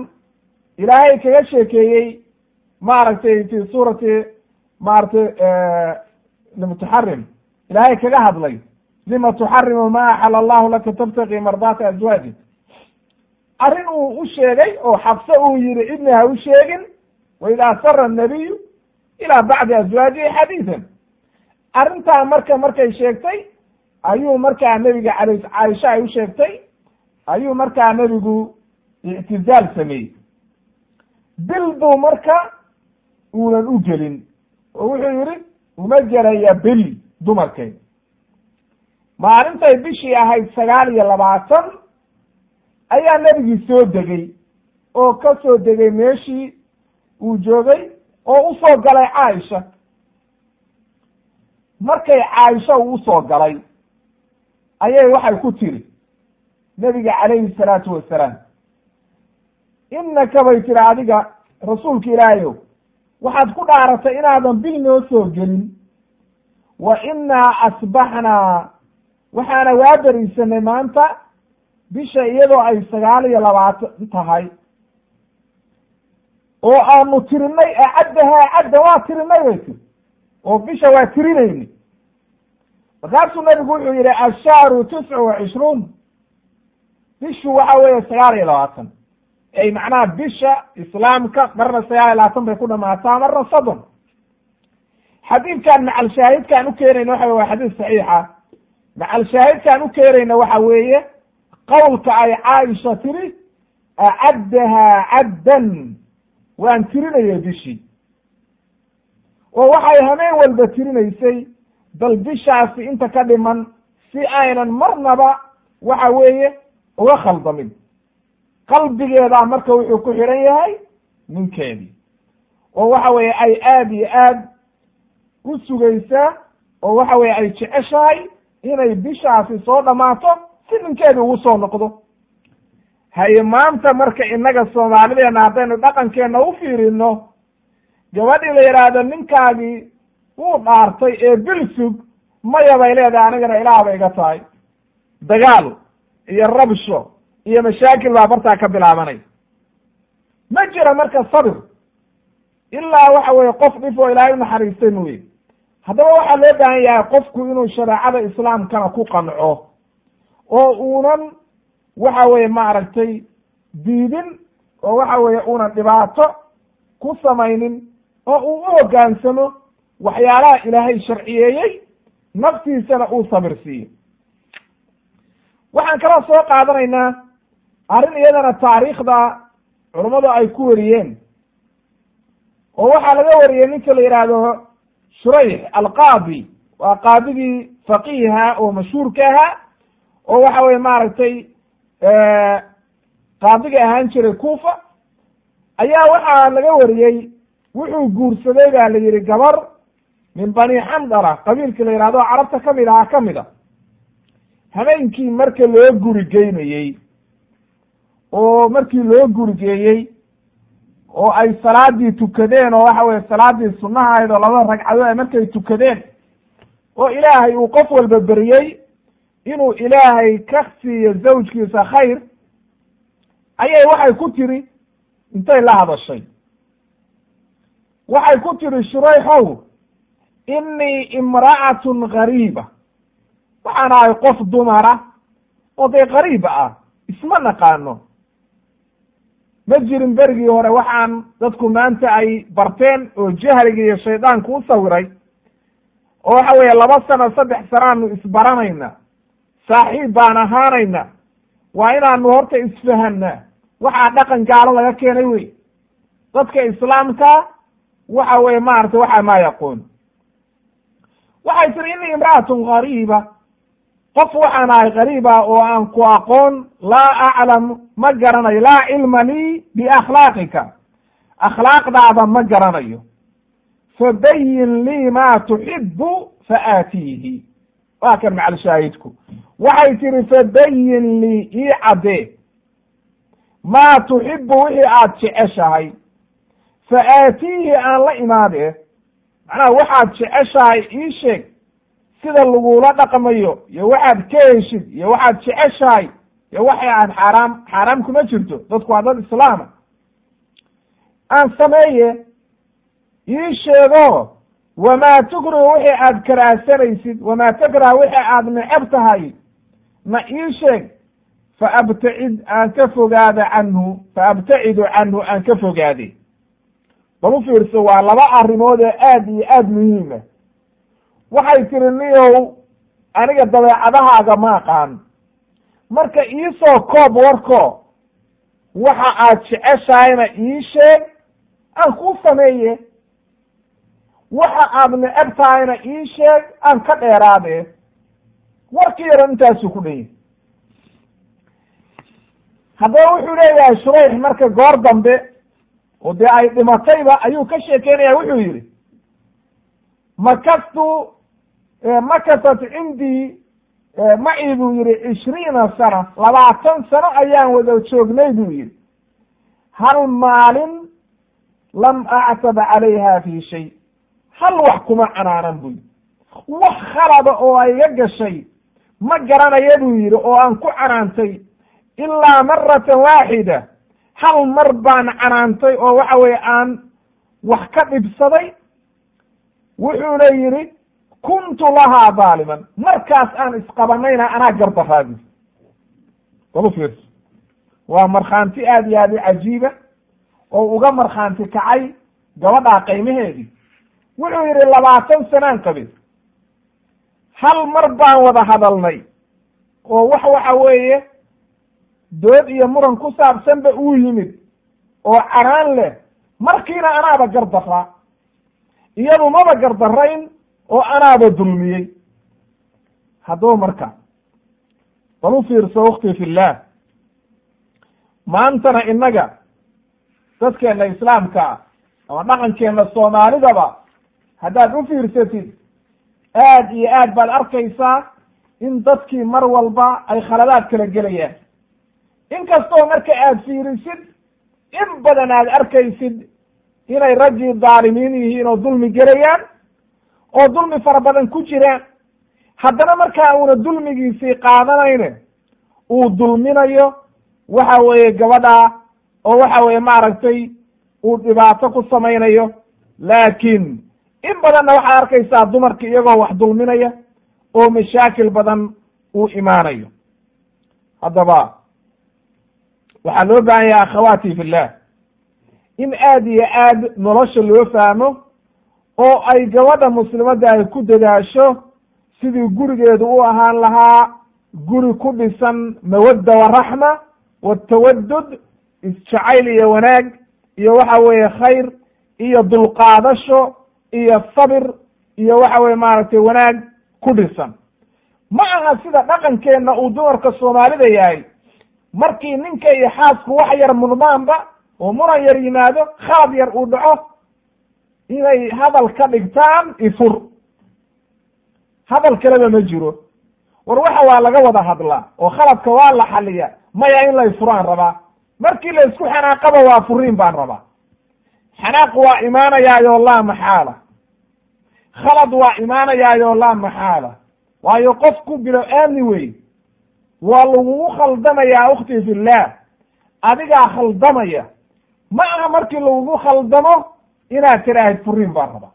ilaahay kaga sheekeeyey maaragtay fi suurati maaragtay limutaxarim ilaahay kaga hadlay lima tuxarimu ma axala allahu laka tabtaqi mardaata azwaaji. Arrin uu u sheegay oo xabse uu yihi cidni ha u sheegin wa ida asara annabiyu ilaa bacdi azwaajihi xadiidan arrintaa marka markay sheegtay ayuu markaa nebiga al caaisha ay u sheegtay ayuu markaa nebigu ictizaal sameeyey. Bil buu marka uunan u gelin oo wuxuu yihi uma gelaya bil dumarkayda maalintay bishii ahayd sagaal iyo labaatan ayaa nebigii soo degey oo ka soo degay meeshii uu joogay oo u soo galay caaisha. Markay caaisha uu u soo galay ayay waxay ku tiri nebiga calayhi salaatu wasalaam innaka bay tiri adiga rasuulka ilaahayow waxaad ku dhaaratay inaadan bil noo soo gelin wa innaa asbaxnaa waxaana waa beriisanay maanta bisha iyadoo ay sagaal iyo labaatan tahay. Oo aanu tirinay acaddaha acadda waa tirinay bay tiri. Oo bisha waa tirinayni. Markaasuu nabigu wuxuu yihi ashahru tiscu wa cishruun bishu waxa weeye sagaal iyo labaatan. Ay macnaha bisha islaamka marna sagaal iyo labaatan bay ku dhamaataa marna soddon xadiidkan macal shaahidkaan u keenayna waxa waa xadiis saxiixa macal shaahidkaan u keenayna waxa weeye qowlka ay caaisha tiri acaddahaa caddan waan tirinaya bishii. Oo waxay hameen walba tirinaysay bal bishaasi inta ka dhiman si aynan marnaba waxa weeye uga khaldamin qalbigeedaa marka wuxuu ku xiran yahay ninkeedii. Oo waxa weeye ay aada iyo aad u sugaysaa oo waxa weye ay jeceshahay inay bishaasi soo dhammaato si ninkeedii ugu soo noqdo. Haye maanta marka innaga soomaalideena haddaynu dhaqankeenna u fiirino gabadhii la yidhaahdo ninkaagii wuu dhaartay ee bil sug maya bay leedahay anigana ilaah bay iga tahay. Dagaal iyo rabsho iyo mashaakil baa bartaa ka bilaabanay. Ma jira marka sabir ilaa waxa weeye qof dhif oo ilaahay unaxariistay mooye haddaba waxaa loo baahan yahay qofku inuu shareecada islaamkana ku qanco oo uunan waxa weeye maaragtay diidin oo waxa weeye uunan dhibaato ku samaynin oo uu u hoggaansamo waxyaalaha ilaahay sharciyeeyey naftiisana uu sabir siiyo waxaan kaloo soo qaadanaynaa arrin iyadana taariikhda culummadu ay ku wariyeen oo waxaa laga wariyey ninka la yidhaahdo shurayx alqaadi waa qaadigii faqiiha oo mashhuurka ahaa oo waxa weye maaragtay qaadiga ahaan jiray kuufa. Ayaa waxaa laga wariyey wuxuu guursaday baa la yihi gabar min bani xandara qabiilkii la yihahdo carabta ka mid ahaa ka mid a habeenkii marka loo guri geynayey oo markii loo gurigeeyey oo ay salaadii tukadeen oo waxa weye salaadii sunaha ahayd oo labada ragcadood ay markay tukadeen oo ilaahay uu qof walba beriyey inuu ilaahay ka siiyo zawjkiisa khayr ayay waxay ku tiri intay la hadashay. Waxay ku tiri shurayxow innii imra'atun gariiba waxaan ahay qof dumara oo dee qariiba ah isma naqaano ma jirin berigii hore waxaan dadku maanta ay barteen oo jahliga iyo shaydaanku u sawiray oo waxa weeye laba sano saddex sanaanu isbaranayna saaxiib baan ahaanayna waa inaanu horta isfahanaa waxaa dhaqan gaalo laga keenay wey dadka islaamka waxa weye maaragtay waxaa maa yaqoon waxay tiri innii imra'atun gariiba qof waxaan ahay qariiba oo aan ku aqoon laa aclam ma garanayo. Laa cilma lii biakhlaaqika. Akhlaaqdaada ma garanayo. Fabayin lii maa tuxibu faaatiihi. Waa kan macal shaahidku. Waxay tihi fabayin lii ii caddee maa tuxibu wixii aad jeceshahay. Fa aatiihi aan la imaadee. Macnaha waxaad jeceshahay ii sheeg sida lagula dhaqmayo iyo waxaad ka heshid iyo waxaad jeceshahay iyo waxay aan xaaraam xaaraam kuma jirto. Dadku waa dad islaama aan sameeye ii sheego wamaa tukrahu wixii aad karaahsanaysid wamaa takrah wixii aad neceb tahay. Na ii sheeg fa abtacid aan ka fogaada canhu fa abtacidu canhu aan ka fogaade. Bal u fiirso waa laba arrimood ee aad iyo aad muhiima waxay tiri niyow aniga dabeecadahaaga ma aqaan. Marka iisoo koob warko waxa aad jeceshahayna ii sheeg aan kuu sameeye. Waxa aad neceb tahayna ii sheeg aan ka dheeraade. Warkii yaran intaasuu ku dhanyahy haddaba wuxuu leeyahay shurayx marka goor dambe oo dee ay dhimatayba ayuu ka sheekeynaya wuxuu yidhi. Makastu makasat cindii macii buu yihi cishriina sana labaatan sano ayaan wada joognay buu yihi hal maalin lam actab calayha fi shay. Hal wax kuma canaanan buu yihi wax khalada oo ayga gashay ma garanaya buu yihi oo aan ku canaantay ilaa maratan waaxida. Hal mar baan canaantay oo waxa weye aan wax ka dhibsaday. Wuxuuna yidhi kuntu lahaa daaliman markaas aan isqabanayna anaa gardaraadis dalu fiirso. Waa markhaanti aad iyo aad u cajiiba oo uga markhaanti kacay gabadhaa qaymaheedii wuxuu yidhi labaatan sanaan qabin hal mar baan wada hadalnay oo wax waxa weeye dood iyo muran ku saabsanba uu yimid oo caraan leh. Markiina anaaba gardaraa iyadu maba gardarayn oo anaaba dulmiyey. Haddaba marka bal u fiirso wakti fillaah maantana innaga dadkeenna islaamka ah ama dhaqankeenna soomaalidaba haddaad u fiirsatid aad iyo aad baad arkaysaa in dadkii mar walba ay khaladaad kala gelayaan. Inkastoo marka aad fiirisid in badan aad arkaysid inay raggii daalimiin yihiin oo dulmi gelayaan oo dulmi fara badan ku jiraan haddana markaa uuna dulmigiisii qaadanayne uu dulminayo waxa weeye gabadhaa oo waxa weeye maaragtay uu dhibaato ku samaynayo. Laakiin in badanna waxaad arkaysaa dumarka iyagoo wax dulminaya oo mashaakil badan uu imaanayo. Haddaba waxaa loo baahan yahay akhawaati fillah in aad iyo aad nolosha loo fahmo oo ay gabadha muslimadda ay ku dadaasho sidii gurigeedu u ahaan lahaa guri ku dhisan mawadda waraxma watawadud isjacayl iyo wanaag iyo waxa weeye khayr iyo dulqaadasho iyo sabir iyo waxa weye maaragtay wanaag ku dhisan. Ma aha sida dhaqankeenna uu dumarka soomaalida yahay. Markii ninka iyo xaasku wax yar mudmaanba oo muran yar yimaado khalad yar uu dhaco inay hadal ka dhigtaan ifur hadal kaleba ma jiro. War waxa waa laga wada hadlaa oo khaladka waa la xaliya maya in la ifuraan rabaa. Markii la isku xanaaqaba waa furiin baan rabaa. Xanaaq waa imaanayaayo laa maxaala. Khalad waa imaanayaayo laa maxaala. Waayo qofku bilo aamni wey waa lagugu khaldamayaa ukhti fillaah adigaa khaldamaya. Ma aha markii lagugu khaldamo inaad tiraahid furiin baan rabaa.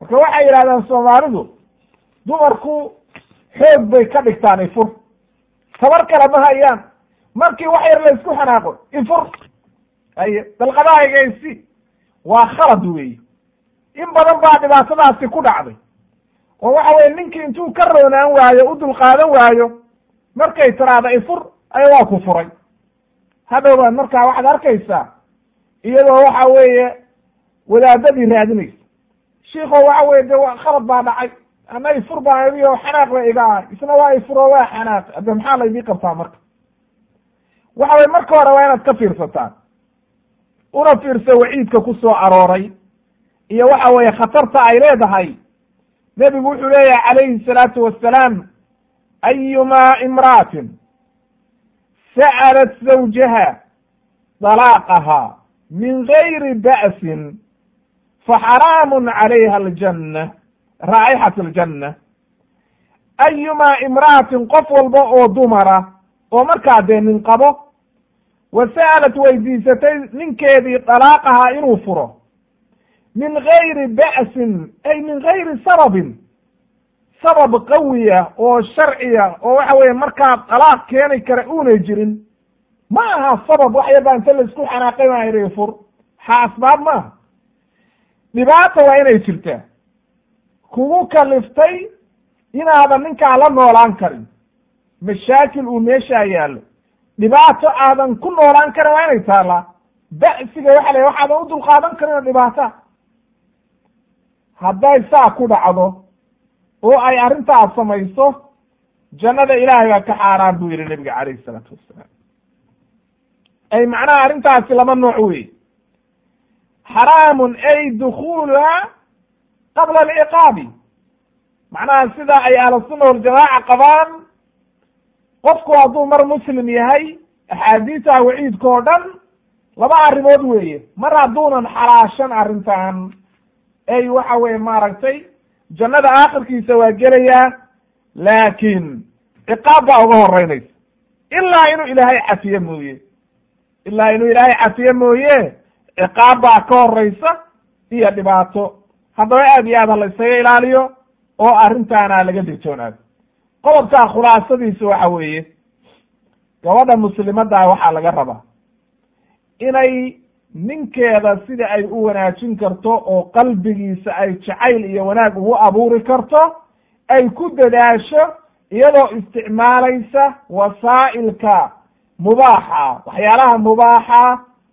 Marka waxay yidhahdaan soomaalidu dumarku xoog bay ka dhigtaan ifur tabar kale ma hayaan. Markii wax yar la isku xanaaqo ifur haye dalqadahaygaysi waa khalad weeye in badan baa dhibaatadaasi ku dhacday. Oo waxa weye ninkii intuu ka roonaan waayo u dulqaadan waayo markay tiraahda ifur ay waa ku furay. Hadhowbaad markaa waxaad arkaysaa iyadoo waxa weeye wadaadadii raadinaysa shiiko waxa weye de khalad baa dhacay. Ana ifur baa idiyo xanaaq ba iga ahay isna waa ifuro waa xanaaq. Hadde maxaa laydii qabtaa marka? Waxa weye marka hore waa inaad ka fiirsataan. Una fiirso waciidka ku soo arooray. Iyo waxa weeye khatarta ay leedahay. Nebigu wuxuu leeyahay calayhi salaatu wassalaam ayumaa imra'atin sa'alat zawjaha dalaaqaha min gayri ba'sin faxaraamun calayha aljanna raa'ixat aljanna. Ayumaa imra'atin qof walba oo dumara oo markaa dee nin qabo wa sa'alat weydiisatay ninkeedii dalaaqahaa inuu furo. Min gayri ba'sin ay min gayri sababin. Sabab qawiya oo sharciya oo waxa weeye markaa dalaaq keeni kara uunay jirin. Ma aha sabab wax yarbaa inta la isku xanaaqay baa idhi fur. Ha asbaab maaha dhibaata waa inay jirtaa. Kugu kaliftay inaadan ninkaa la noolaan karin. Mashaakil uu meeshaa yaallo. Dhibaato aadan ku noolaan karin waa inay taallaa. Ba'siga waxa la waxaadan u dulqaadan karin oo dhibaata. Hadday saa ku dhacdo oo ay arrintaas samayso jannada ilaahay baa ka xaaraan buu yihi nabiga calayhi isalaatu wassalaam ay macnaha arrintaasi laba nooc wey xaraamun ay dukuluha qabla alciqaabi macnaha sida ay ahlusunna waljamaaca qabaan qofku hadduu mar muslim yahay axaadiisa waciidka oo dhan laba arrimood weeye. Mar hadduunan xalaashan arrintan ay waxa weye maaragtay jannada aakhirkiisa waa gelayaa laakiin ciqaab baa uga horeynaysa ilaa inuu ilaahay cafiye mooye. Ilaa inuu ilaahay cafiye mooye ciqaab baa ka horeysa iyo dhibaato. Haddaba aad iyo aad ha la isaga ilaaliyo oo arrintaana laga digtoonaado qodobkaa khulaasadiisa waxa weeye gabadha muslimaddaa waxaa laga rabaa inay ninkeeda sida ay u wanaajin karto oo qalbigiisa ay jacayl iyo wanaag ugu abuuri karto ay ku dadaasho iyadoo isticmaalaysa wasaa'ilka mubaaxa waxyaalaha mubaaxa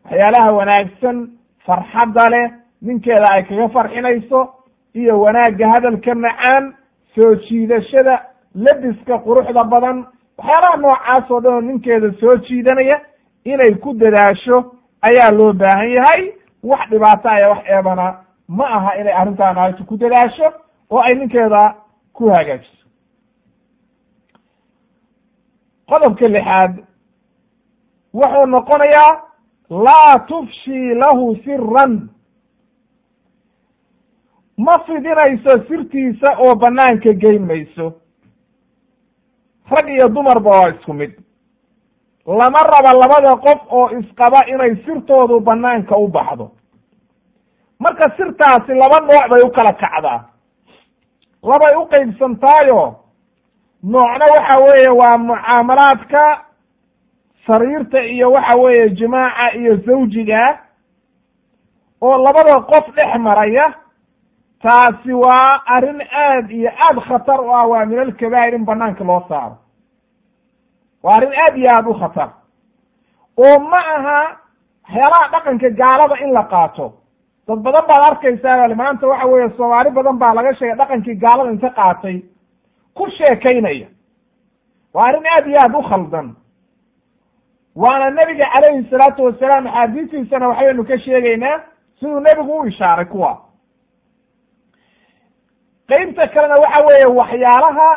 waxyaalaha wanaagsan farxadda leh ninkeeda ay kaga farxinayso iyo wanaagga hadalka macaan soo jiidashada lebiska quruxda badan waxyaalaha noocaas oo dhan oo ninkeeda soo jiidanaya inay ku dadaasho ayaa loo baahan yahay. Wax dhibaato aya wax eebana ma aha inay arrintaa naagto ku dadaasho oo ay ninkeeda ku hagaajiso. Qodobka lixaad wuxuu noqonayaa laa tufshii lahu siran ma fidinayso sirtiisa oo banaanka geyn mayso rag iyo dumarba waa isku mid. Lama raba labada qof oo isqaba inay sirtoodu banaanka u baxdo. Marka sirtaasi laba nooc bay u kala kacdaa. Labay u qaybsantaayo noocna waxa weeye waa mucaamalaadka sariirta iyo waxa weeye jimaaca iyo zawjiga oo labada qof dhex maraya taasi waa arrin aad iyo aad khatar u ah waa min alkabaa'ir in banaanka loo saaro. Waa arrin aad iyo aad u khatar. Oo ma aha waxyaalaha dhaqanka gaalada in la qaato. Dad badan baad arkaysaa maanta waxa weeye soomaali badan baa laga sheegay dhaqankii gaalada inta qaatay. Ku sheekaynaya. Waa arrin aad iyo aad u khaldan waana nebiga calayhi salaatu wasalaam axaadiistiisana waxbaynu ka sheegaynaa siduu nebigu u ishaaray kuwa. Qeybta kalena waxa weeye waxyaalaha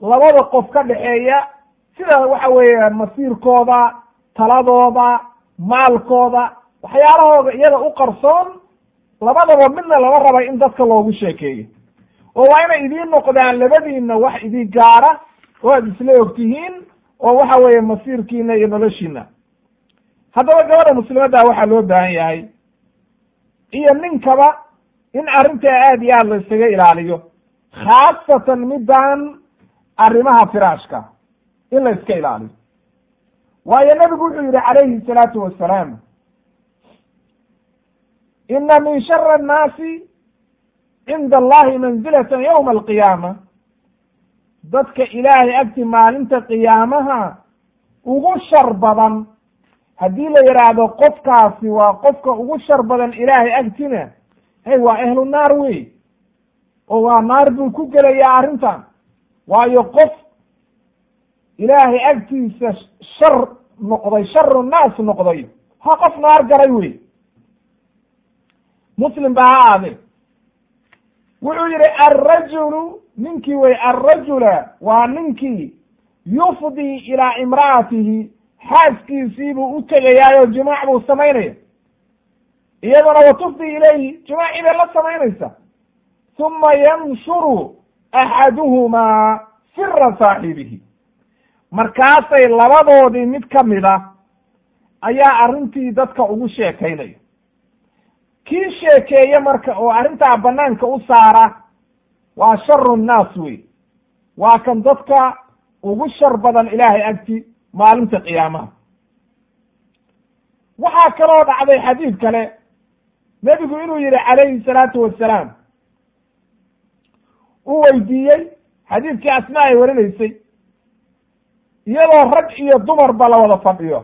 labada qof ka dhexeeya sida waxa weeye masiirkooda taladooda maalkooda waxyaalahooda iyada u qarsoon labadaba midna lama raba in dadka loogu sheekeeyo. Oo waa inay idiin noqdaan labadiinna wax idin gaara oo aad isla og tihiin oo waxa weeye masiirkiina iyo noloshiina. Haddaba gabadha muslimadda waxaa loo baahan yahay iyo ninkaba in arrintaa aad iyo aad la iskaga ilaaliyo khaasatan middan arrimaha firaashka in la iska ilaaliyo. Waayo nebigu wuxuu yihi calayhi salaatu wasalaam ina min shari annaasi cinda allahi manzilatan yowma alqiyaama dadka ilaahay agti maalinta qiyaamaha ugu shar badan. Haddii la yidhaahdo qofkaasi waa qofka ugu shar badan ilaahay agtina hey waa ehlu naar wey. Oo waa naar buu ku gelayaa arrintan. Waayo qof ilaahay agtiisa shar noqday sharu naas noqday ha qof naar galay wey. Muslim ba ha aade wuxuu yihi alrajulu ninkii wey alrajula waa ninkii yufdii ilaa imra'atihi xaaskiisiibuu u tegayaayo jimaac buu samaynaya. Iyaduna wa tufdii ilayhi jimaacii bay la samaynaysa. Uma yanshuru axaduhumaa sira saaxibihi. Markaasay labadoodii mid ka a ayaa arrintii dadka ugu sheekaynaya kii sheekeeye marka oo arrintaa banaanka u saara waa sharu nnaas wey. Waa kan dadka ugu shar badan ilaahay agti maalinta qiyaamaha. Waxaa kaloo dhacday xadiid kale. Nebigu inuu yihi calayhi salaatu wasalaam uu weydiiyey xadiidkii asma ay warinaysay iyadoo rag iyo dumarba la wada fadhiyo.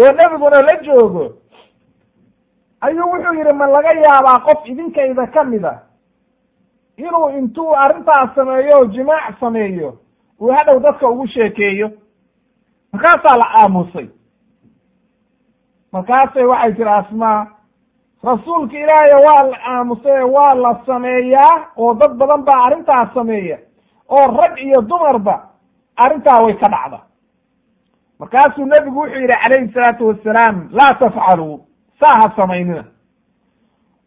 Oo nebiguna la joogo ayuu wuxuu yihi ma laga yaabaa qof idinkayda ka mida inuu intuu arrintaas sameeyo o jimaac sameeyo uu hadhow dadka ugu sheekeeyo? Markaasaa la aamusay. Markaasay waxay tiri asmaa rasuulka ilaahay waa la aamusay waa la sameeyaa oo dad badan baa arrintaas sameeya oo rag iyo dumarba arrintaa way ka dhacda. Markaasuu nebigu wuxuu yidhi calayhi salaatu wassalaam laa tafcaluu saa ha samaynina.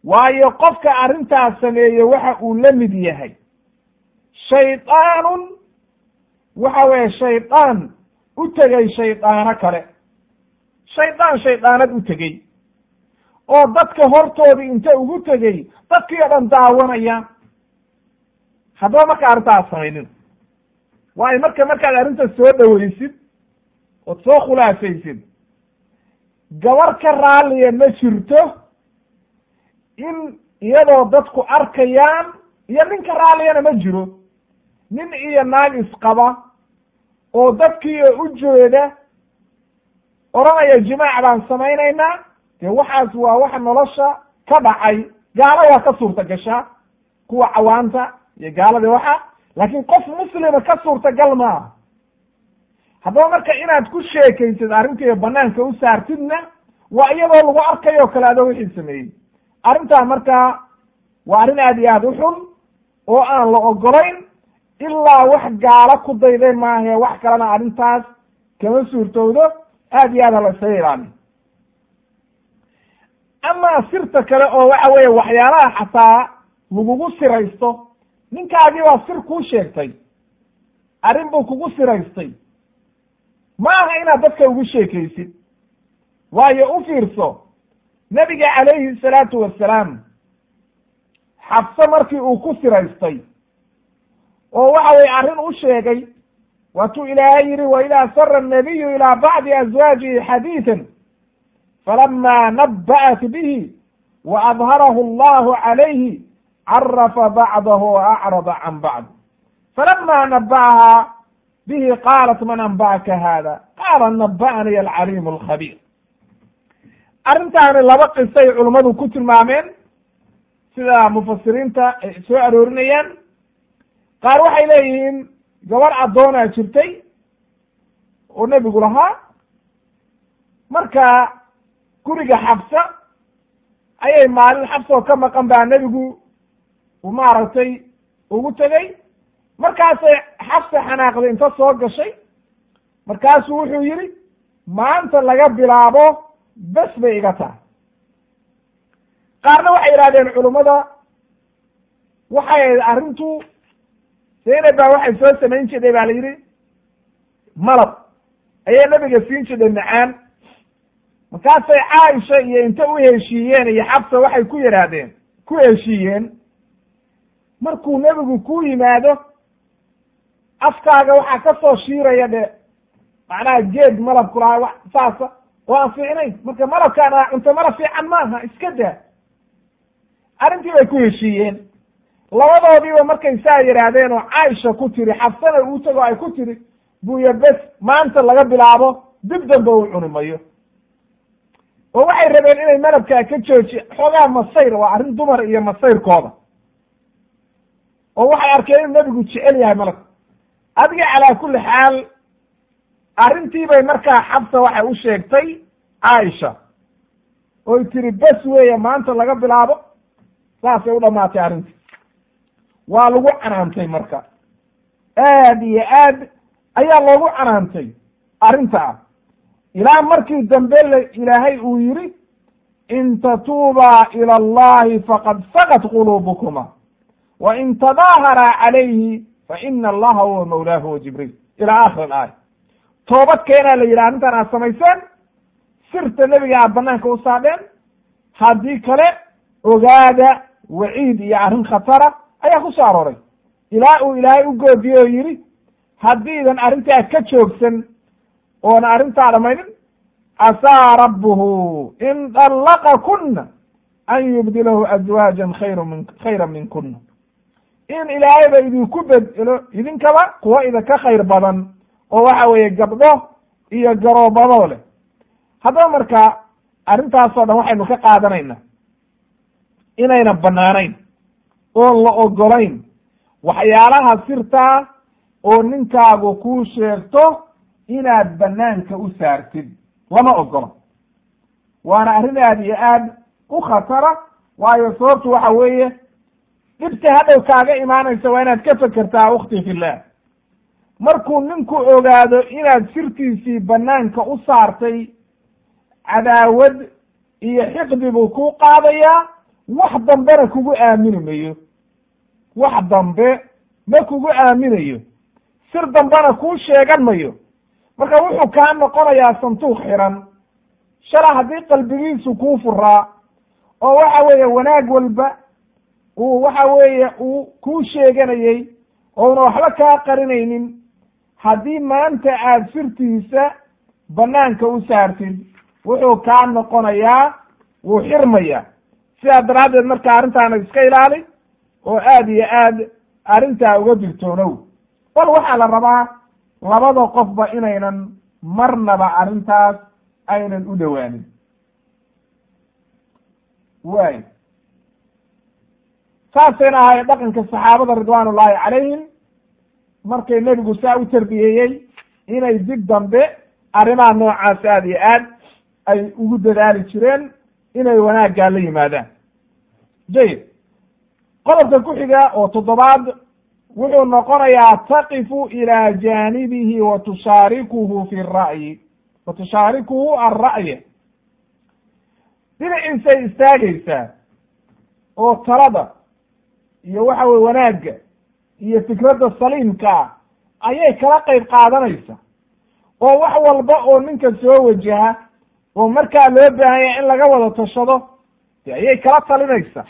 Waayo qofka arrintaas sameeye waxa uu la mid yahay. Shaydaanun waxa weeye shaydaan u tegey shaydaano kale. Shaydaan shaydaanad u tegey oo dadka hortoodii inta ugu tegey dadkii o dhan daawanaya. Haddaba marka arrintaas samaynin. Waayo marka markaad arrinta soo dhoweysid ood soo khulaasaysid gabar ka raalliya ma jirto in iyadoo dadku arkayaan iyo ninka raalliyana ma jiro. Nin iyo naag isqaba oo dadkii u jeeda odhanaya jimaac baan samaynaynaa. Dee waxaas waa waxa nolosha ka dhacay. Gaalo waa ka suurta gashaa kuwa cawaanta iyo gaalada waxa. Laakiin qof muslima ka suurtagal maaha haddaba marka inaad ku sheekaysid arrintiiyo banaanka u saartidna waa iyadoo lagu arkayo kale adoo wixii sameeyey. Arrintaa markaa waa arrin aad iyo aad u xun oo aan la ogolayn ilaa wax gaalo ku dayday maahae wax kalena arrintaas kama suurtowdo aad iyo aad ha la isaga ilaaliyo amaa sirta kale oo waxa weeye waxyaalaha xataa lagugu siraysto ninkaagii baa sir kuu sheegtay. Arrin buu kugu siraystay ma aha inaad dadka ugu sheekaysid. Waayo u fiirso nebiga calayhi salaatu wasalaam xabse markii uu ku siraystay oo waxa weye arrin u sheegay waatuu ilaahay yihi wa idaa sara annabiyu ilaa bacdi azwaajihi xadiidan falama nabba'at bihi wa adharahu allahu calayhi carafa bacdahu wa acrada can bacd. Falama naba'ahaa bihi qaalat man anba'aka hada qaala naba'anii alcaliimu alkhabiir arrintaani laba qisay culummadu ku tilmaameen sida mufasiriinta ay soo aroorinayaan qaar waxay leeyihiin gabar addoonaa jirtay oo nebigu lahaa marka guriga xabsa ayay maalin xabsoo ka maqan baa nebigu maaragtay ugu tegey markaasay xabsa xanaaqday inta soo gashay markaasuu wuxuu yidhi maanta laga bilaabo bes bay iga tahay. Qaarna waxay yidhahdeen culummada waxay ahayd arrintu zaynab baa waxay soo samayn jirtay baa la yidhi malab. Ayay nabiga siin jirtay macaan. Markaasay caaisha iyo inta u heshiiyeen iyo xabsa waxay ku yidhaahdeen ku heshiiyeen markuu nebigu ku yimaado afkaaga waxaa ka soo shiiraya dhe macnaha geed malabku lahaa wa saasa oo aan fiicnayn. Marka malabkaan aa cunto malab fiican maaha iska daa. Arrintii bay ku heshiiyeen. Labadoodiiba markay saa yidhaahdeen oo caaisha ku tiri xabsana uu tago ay ku tiri buya bes maanta laga bilaabo dib dambe uu cuni mayo. Oo waxay rabeen inay malabkaa ka jooji xoogaa masayr waa arrin dumar iyo masayrkooda. Oo waxay arkeen inuu nebigu jecel yahay malabka adiga calaa kulli xaal arrintii bay markaa xabsa waxay u sheegtay caaisha oy tiri bes weeye maanta laga bilaabo. Saasay u dhamaatay arrintii. Waa lagu canaantay marka. Aad iyo aad ayaa loogu canaantay arrintaa. Ilaa markii dambe l ilaahay uu yidhi in tatuubaa ila allahi faqad sagat quluubukuma wa in tadaaharaa calayhi fa ina allaha huwa mawlaahu wa jibriil ila aakhir alaaya toobad keenaa la yidhi arrintan aad samayseen sirta nebiga aad banaanka u saadheen haddii kale ogaada waciid iyo arrin khatara ayaa ku soo arooray ilaa uu ilaahay u goodiyey oo yidhi haddiidan arrintaa ka joogsan oona arrintaa dhamaynin casaa rabbuhu in dallaqakuna an yubdilahu azwaajan khayra min khayra minkuna in ilaahayba idinku bedelo idinkaba kuwa idinka khayr badan oo waxa weeye gabdho iyo garoobado leh. Haddaba marka arrintaasoo dhan waxaynu ka qaadanayna inayna banaanayn oon la ogolayn waxyaalaha sirtaa oo ninkaagu kuu sheegto inaad banaanka u saartid lama ogolo waana arrin aad iyo aad u khatara waayo sababtu waxa weeye dhibta hadhow kaaga imaanaysa waa inaad ka fekertaa ukhti fillah markuu ninku ogaado inaad sirtiisii banaanka u saartay cadaawad iyo xiqdi buu kuu qaadayaa wax dambena kugu aamini mayo. Wax dambe ma kugu aaminayo. Sir dambena kuu sheegan mayo. Marka wuxuu kaa noqonayaa santuuq xiran. Shala haddii qalbigiisu kuu furaa oo waxa weeye wanaag walba uu waxa weeye uu kuu sheeganayey ouna waxba kaa qarinaynin haddii maanta aada sirtiisa banaanka u saartid wuxuu kaa noqonayaa wuu xirmaya. Sidaa daraaddeed marka arrintaana iska ilaali oo aada iyo aad arrintaa uga digtoonow bal waxaa la rabaa labada qofba inaynan marnaba arrintaas aynan u dhowaanin waay saasayna ahay dhaqanka saxaabada ridwaan ullaahi calayhim. Markay nebigu saa u tarbiyeeyey inay dig dambe arrimaha noocaas aada iyo aad ay ugu dadaali jireen inay wanaaggaa la yimaadaan. Jayid qodobka ku xiga oo toddobaad wuxuu noqonayaa taqifu ilaa jaanibihi wa tushaarikuhu fi ra'yi. Wa tushaarikuhu alra'ya dhinaciisay istaagaysaa oo talada iyo waxa weye wanaagga iyo fikradda saliimka ah ayay kala qayb qaadanaysa. oo wax walba oo ninka soo wajaha oo markaa loo baahanya in laga wada tashado de ayay kala talinaysa.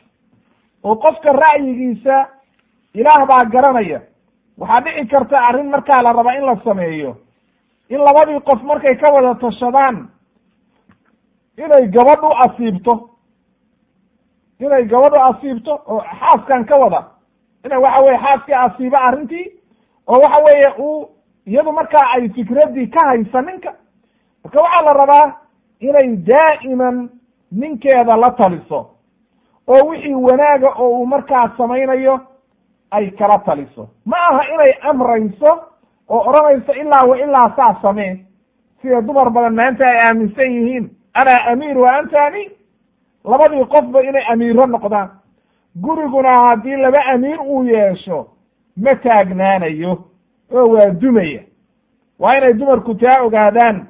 oo qofka ra'yigiisa ilaah baa garanaya waxaa dhici karta arrin markaa la raba in la sameeyo. In labadii qof markay ka wada tashadaan inay gabadhu asiibto inay gabadhu asiibto oo xaaskan ka wada. Inay waxa weye xaaskii asiibo arrintii oo waxa weeye uu iyadu markaa ay fikraddii ka haysa ninka. Marka waxaa la rabaa inay daa'iman ninkeeda la taliso oo wixii wanaaga oo uu markaa samaynayo ay kala taliso. Ma aha inay amrayso oo odhanayso ilaa wa ilaa saa samee. Sida dumar badan maanta ay aaminsan yihiin. Anaa amiir wa anta amiir labadii qofba inay amiiro noqdaan. Guriguna haddii laba amiir uu yeesho ma taagnaanayo oo waa dumaya. Waa inay dumarku taa ogaadaan.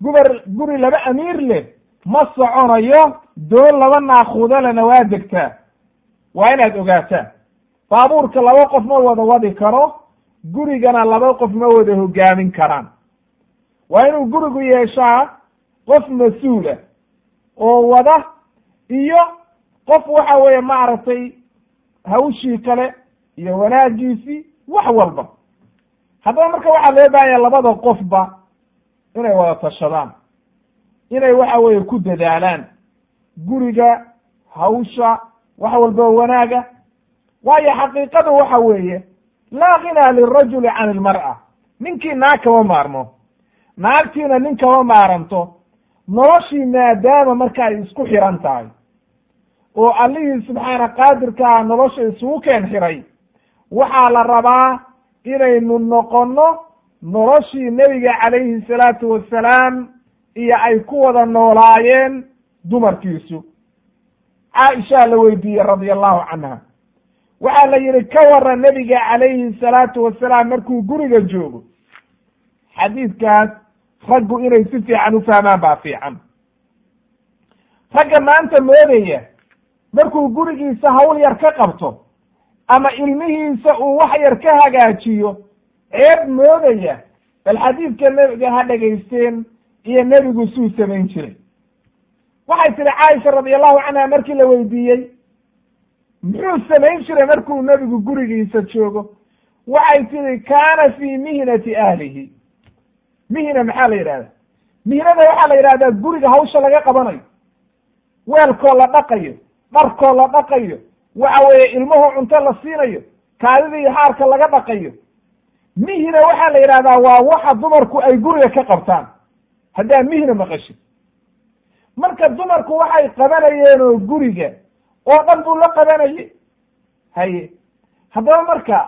Gubar guri laba amiir leh ma soconayo doon laba naakuudo lena waa degtaa. Waa inaad ogaataan baabuurka laba qof ma wada wadi karo gurigana laba qof ma wada hogaamin karaan. Waa inuu gurigu yeeshaa qof mas'uula oo wada iyo qof waxa weeye maaragtay hawshii kale iyo wanaagiisii wax walba. Haddaba marka waxaa loo baahanya labada qofba inay wada tashadaan inay waxa weeye ku dadaalaan guriga hawsha wax walba wanaaga. Waayo xaqiiqadu waxa weeye laa ghinaa lirajuli can ilmar'a ninkii naag kama maarmo naagtiina nin kama maaranto noloshii maadaama marka ay isku xiran tahay oo allihii subxaana qaadirkaa nolosha isugu keen xiray waxaa la rabaa inaynu noqonno noloshii nebiga calayhi salaatu wassalaam iyo ay ku wada noolaayeen dumarkiisu. Caaishaa la weydiiyey radia allahu canha. Waxaa la yidhi ka waran nebiga calayhi salaatu wasalaam markuu guriga joogo. Xadiidkaas raggu inay si fiican u fahmaan baa fiican. Ragga maanta moodaya markuu gurigiisa hawl yar ka qabto ama ilmihiisa uu wax yar ka hagaajiyo ceeb moodaya bal xadiidka nebiga ha dhegaysteen iyo nebigu suu samayn jiray. Waxay tihi caaisha radiallahu canha markii la weydiiyey muxuu samayn jiray markuu nebigu gurigiisa joogo? Waxay tihi kaana fii mihnati ahlihi mihna maxaa la yidhahda mihnada waxaa la yidhahdaa guriga hawsha laga qabanayo. weelkoo la dhaqayo dharkoo la dhaqayo waxa weeye ilmuhu cunto la siinayo kaadida iyo xaarka laga dhaqayo. mihna waxaa la yidhahdaa waa waxa dumarku ay guriga ka qabtaan. haddaa mihna maqashid marka dumarku waxay qabanayeen oo guriga oo dhan buu la qabanayay. haye. haddaba marka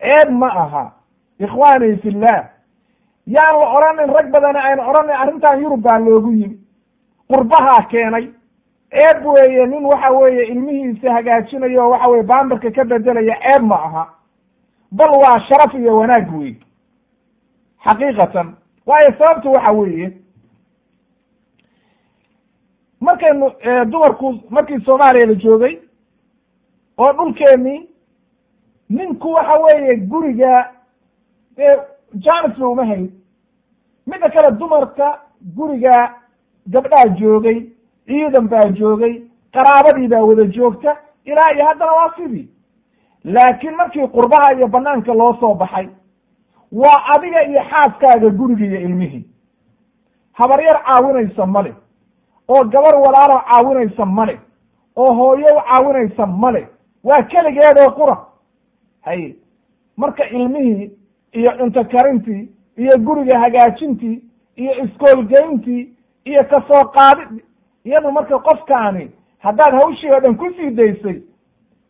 ceeb ma aha. ikhwaani fillah yaan la odhanin rag badani ayna odhanin arrintan yurub baa loogu yimi. Qurbahaa keenay. Ceeb weeye nin waxa weeye ilmihiisa hagaajinayo waxa weye baambarka ka bedelaya ceeb ma aha. Bal waa sharaf iyo wanaag wey xaqiiqatan. Waayo sababtu waxa weeye markaynu dumarku markii soomaaliya la joogay oo dhulkeennii ninku waxa weeye guriga ba uma hayn. Midda kale dumarka guriga gabdhaa joogay ciidan baa joogay qaraabadii baa wada joogta ilaa iyo haddana waa sidii. Laakiin markii qurbaha iyo banaanka loo soo baxay waa adiga iyo xaaskaaga guriga iyo ilmihii. Habaryar caawinaysa male oo gabar walaalo caawinaysa male oo hooyo u caawinaysa male waa keligeedoo qura. Hay marka ilmihii iyo cunto karintii iyo guriga hagaajintii iyo iskoolgeyntii iyo ka soo qaadi iyadu marka qofkaani haddaad hawshii oo dhan ku sii daysay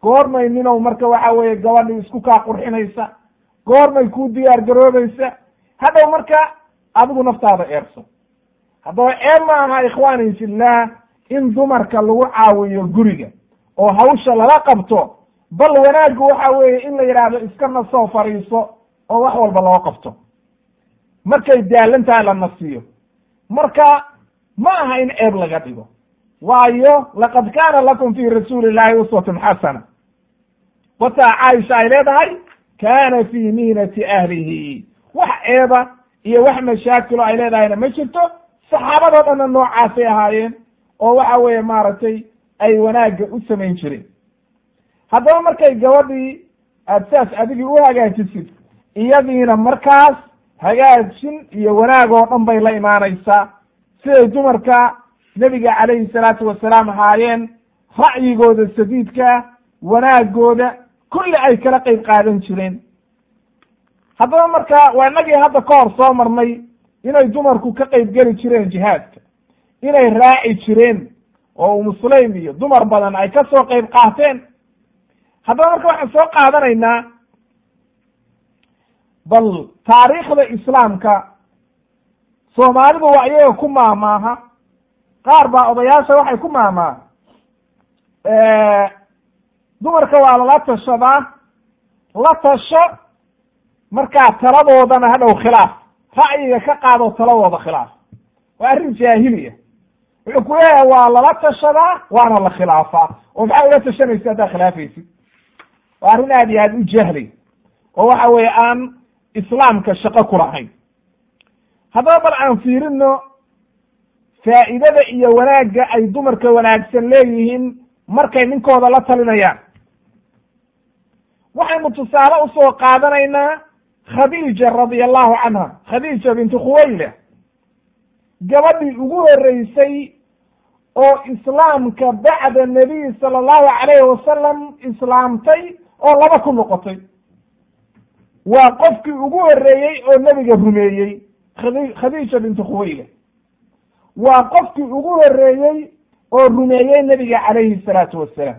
goormay ninow marka waxa weeye gabadhii isku kaa qurxinaysa goormay kuu diyaar garoobaysa hadhow marka adigu naftaada eerso. Haddaba ceeb ma aha ikhwaani fillah in dumarka lagu caawiyo guriga oo hawsha lala qabto bal wanaaggu waxa weeye in la yidhaahdo iska nasoo fadhiiso oo wax walba loo qabto. Markay daalantahay la nasiyo marka ma aha in ceeb laga dhigo. Waayo laqad kaana lakum fi rasuuli illahi uswatun xasana. Wataa caaisha ay leedahay kaana fii mihnati ahlihi. Wax ceeba iyo wax mashaakilo ay leedahayna ma jirto. Saxaabadoo dhanna noocaasay ahaayeen oo waxa weeye maaragtay ay wanaagga u samayn jireen. Haddaba markay gabadhii aad saas adigii u hagaajisid iyadiina markaas hagaajin iyo wanaag oo dhan bay la imaanaysaa. Siday dumarka nebiga calayhi salaatu wasalaam ahaayeen ra'yigooda sadiidka wanaagooda kulli ay kala qeyb qaadan jireen. Haddaba marka waa inagii hadda ka hor soo marnay inay dumarku ka qeyb geli jireen jihaadka inay raaci jireen oo umusulaym iyo dumar badan ay ka soo qeyb qaateen. Haddaba marka waxaan soo qaadanaynaa bal taariikhda islaamka soomaalidu waa iyaga ku maamaaha qaar baa odayaasha waxay ku maamaaha. Dumarka waa lala tashadaa la tasho markaa taladoodana hadhow khilaaf ra'yiga ka qaado taladooda khilaaf. Waa arrin jaahiliya. Wuxuu ku leeyahay waa lala tashadaa waana la khilaafaa. Oo maxaa ula tashanaysa haddaad khilaafaysid waa arrin aad iyo aad u jahli. Oo waxa weeye aan islaamka shaqo ku lahayn. Haddaba bal aan fiirino faa'idada iyo wanaagga ay dumarka wanaagsan leeyihiin markay ninkooda la talinayaan. Waxaynu tusaale u soo qaadanaynaa khadiija radia allahu canha khadiija bintu khuwayle gabadhii ugu horeysay oo islaamka bacda nabiy sala allahu calayhi wasalam islaamtay oo laba ku noqotay waa qofkii ugu horeeyey oo nebiga rumeeyey khadi khadiija bintu khuwayle waa qofkii ugu horeeyey oo rumeeyey nebiga calayhi salaatu wassalaam.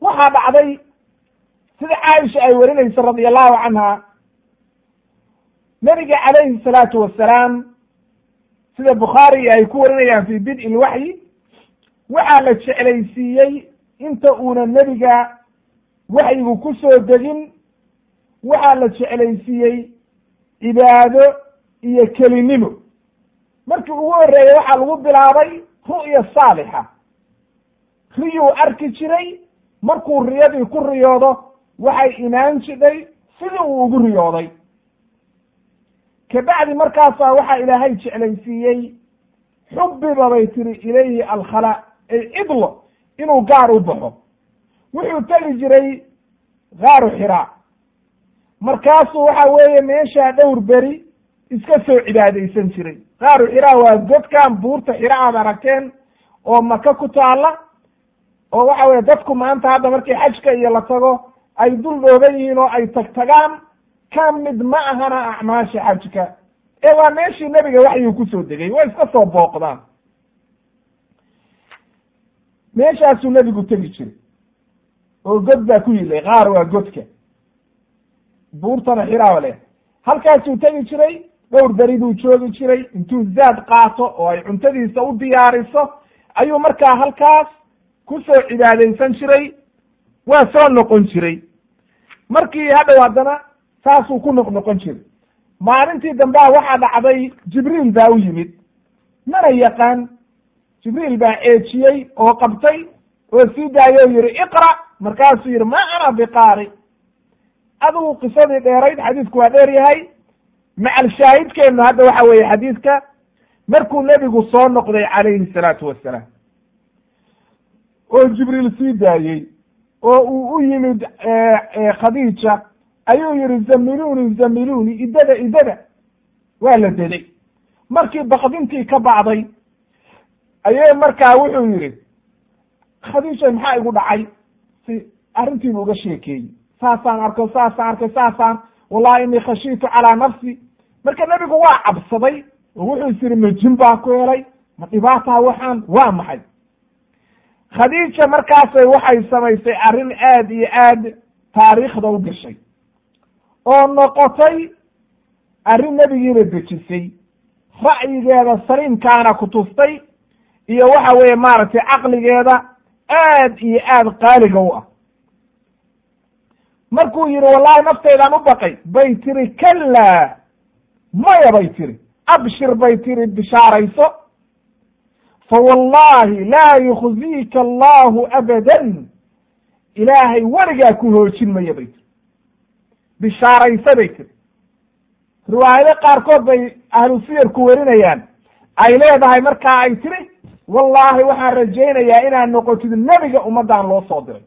Waxaa dhacday sida caaisha ay warinayso radia allahu canha. Nebiga calayhi salaatu wassalaam sida bukhaari ay ku warinayaan fi bid'i lwaxyi waxaa la jeclaysiiyey inta uuna nebiga waxyigu ku soo degin waxaa la jeclaysiiyey cibaado iyo kelinimo. Markii ugu horreeyey waxaa lagu bilaabay ru'ya saalixa. Riyuu arki jiray markuu riyadii ku riyoodo waxay imaan jidhay sidii uu ugu riyooday. Kabacdi markaasaa waxaa ilaahay jeclaysiiyey xubbiba bay tiri ilayhi alkhala ay cidlo inuu gaar u baxo. Wuxuu tegi jiray gaaru xiraa markaasuu waxa weeye meeshaa dhowr beri iska soo cibaadaysan jiray. Gaaru xiraa waa godkan buurta xira aad aragteen oo maka ku taalla oo waxa weye dadku maanta hadda markii xajka iyo la tago ay dul dhooban yihiin oo ay tag tagaan ka mid ma ahana acmaasha xajka. Ee waa meeshii nebiga waxyuu ku soo degay way iska soo booqdaan. Meeshaasuu nebigu tegi jiray oo god baa ku yilay qaar waa godka buurtana xiraaba leh. Halkaasuu tegi jiray dhowr beri buu joogi jiray intuu zaad qaato oo ay cuntadiisa u diyaariso ayuu markaa halkaas ku soo cibaadaysan jiray waa soo noqon jiray. Markii hadhow haddana saasuu ku noqnoqon jiray. Maalintii dambea waxaa dhacday jibriil baa u yimid. Mana yaqaan jibriil baa eejiyey oo qabtay oo sii daayoo yihi iqra' markaasuu yihi ma ana biqaari adigu qisadii dheerayd xadiidku waa dheer yahay. Macal shaahidkeennu hadda waxa weeye xadiidka markuu nebigu soo noqday calayhi salaatu wassalaam oo jibriil sii daayey oo uu u yimid khadiija ayuu yihi zamiluni zamiluni idada idada waa la deday markii bakdintii ka bacday ayay markaa wuxuu yihi khadiija maxaa igu dhacay? Si arrintiibu uga sheekeeyey saasaan arko saasaan arkay saasaan. Wallahi inii khashiitu calaa nafsi. Marka nebigu waa cabsaday oo wuxuu is yidhi majin baa ku helay? Ma dhibaataa waxaan? Waa maxay? Khadiija markaasay waxay samaysay arrin aad iyo aad taariikhda u gashay. Oo noqotay arrin nebigiina dejisay ra'yigeeda saliimkaana ku tustay iyo waxa weeye maaragtay caqligeeda aad iyo aad qaaliga u ah markuu yihi wallahi naftaydaan u baqay. Bay tiri kallaa maya bay tiri abshir bay tiri bishaarayso. Fa wallahi laa yukhziika allahu abadan. Ilaahay weligaa ku hoojin maya bay tiri bishaarayso bay tiri riwaayado qaarkood bay ahlu siyarku werinayaan ay leedahay markaa ay tiri wallaahi waxaan rajaynayaa inaad noqotid nebiga ummaddan loo soo diray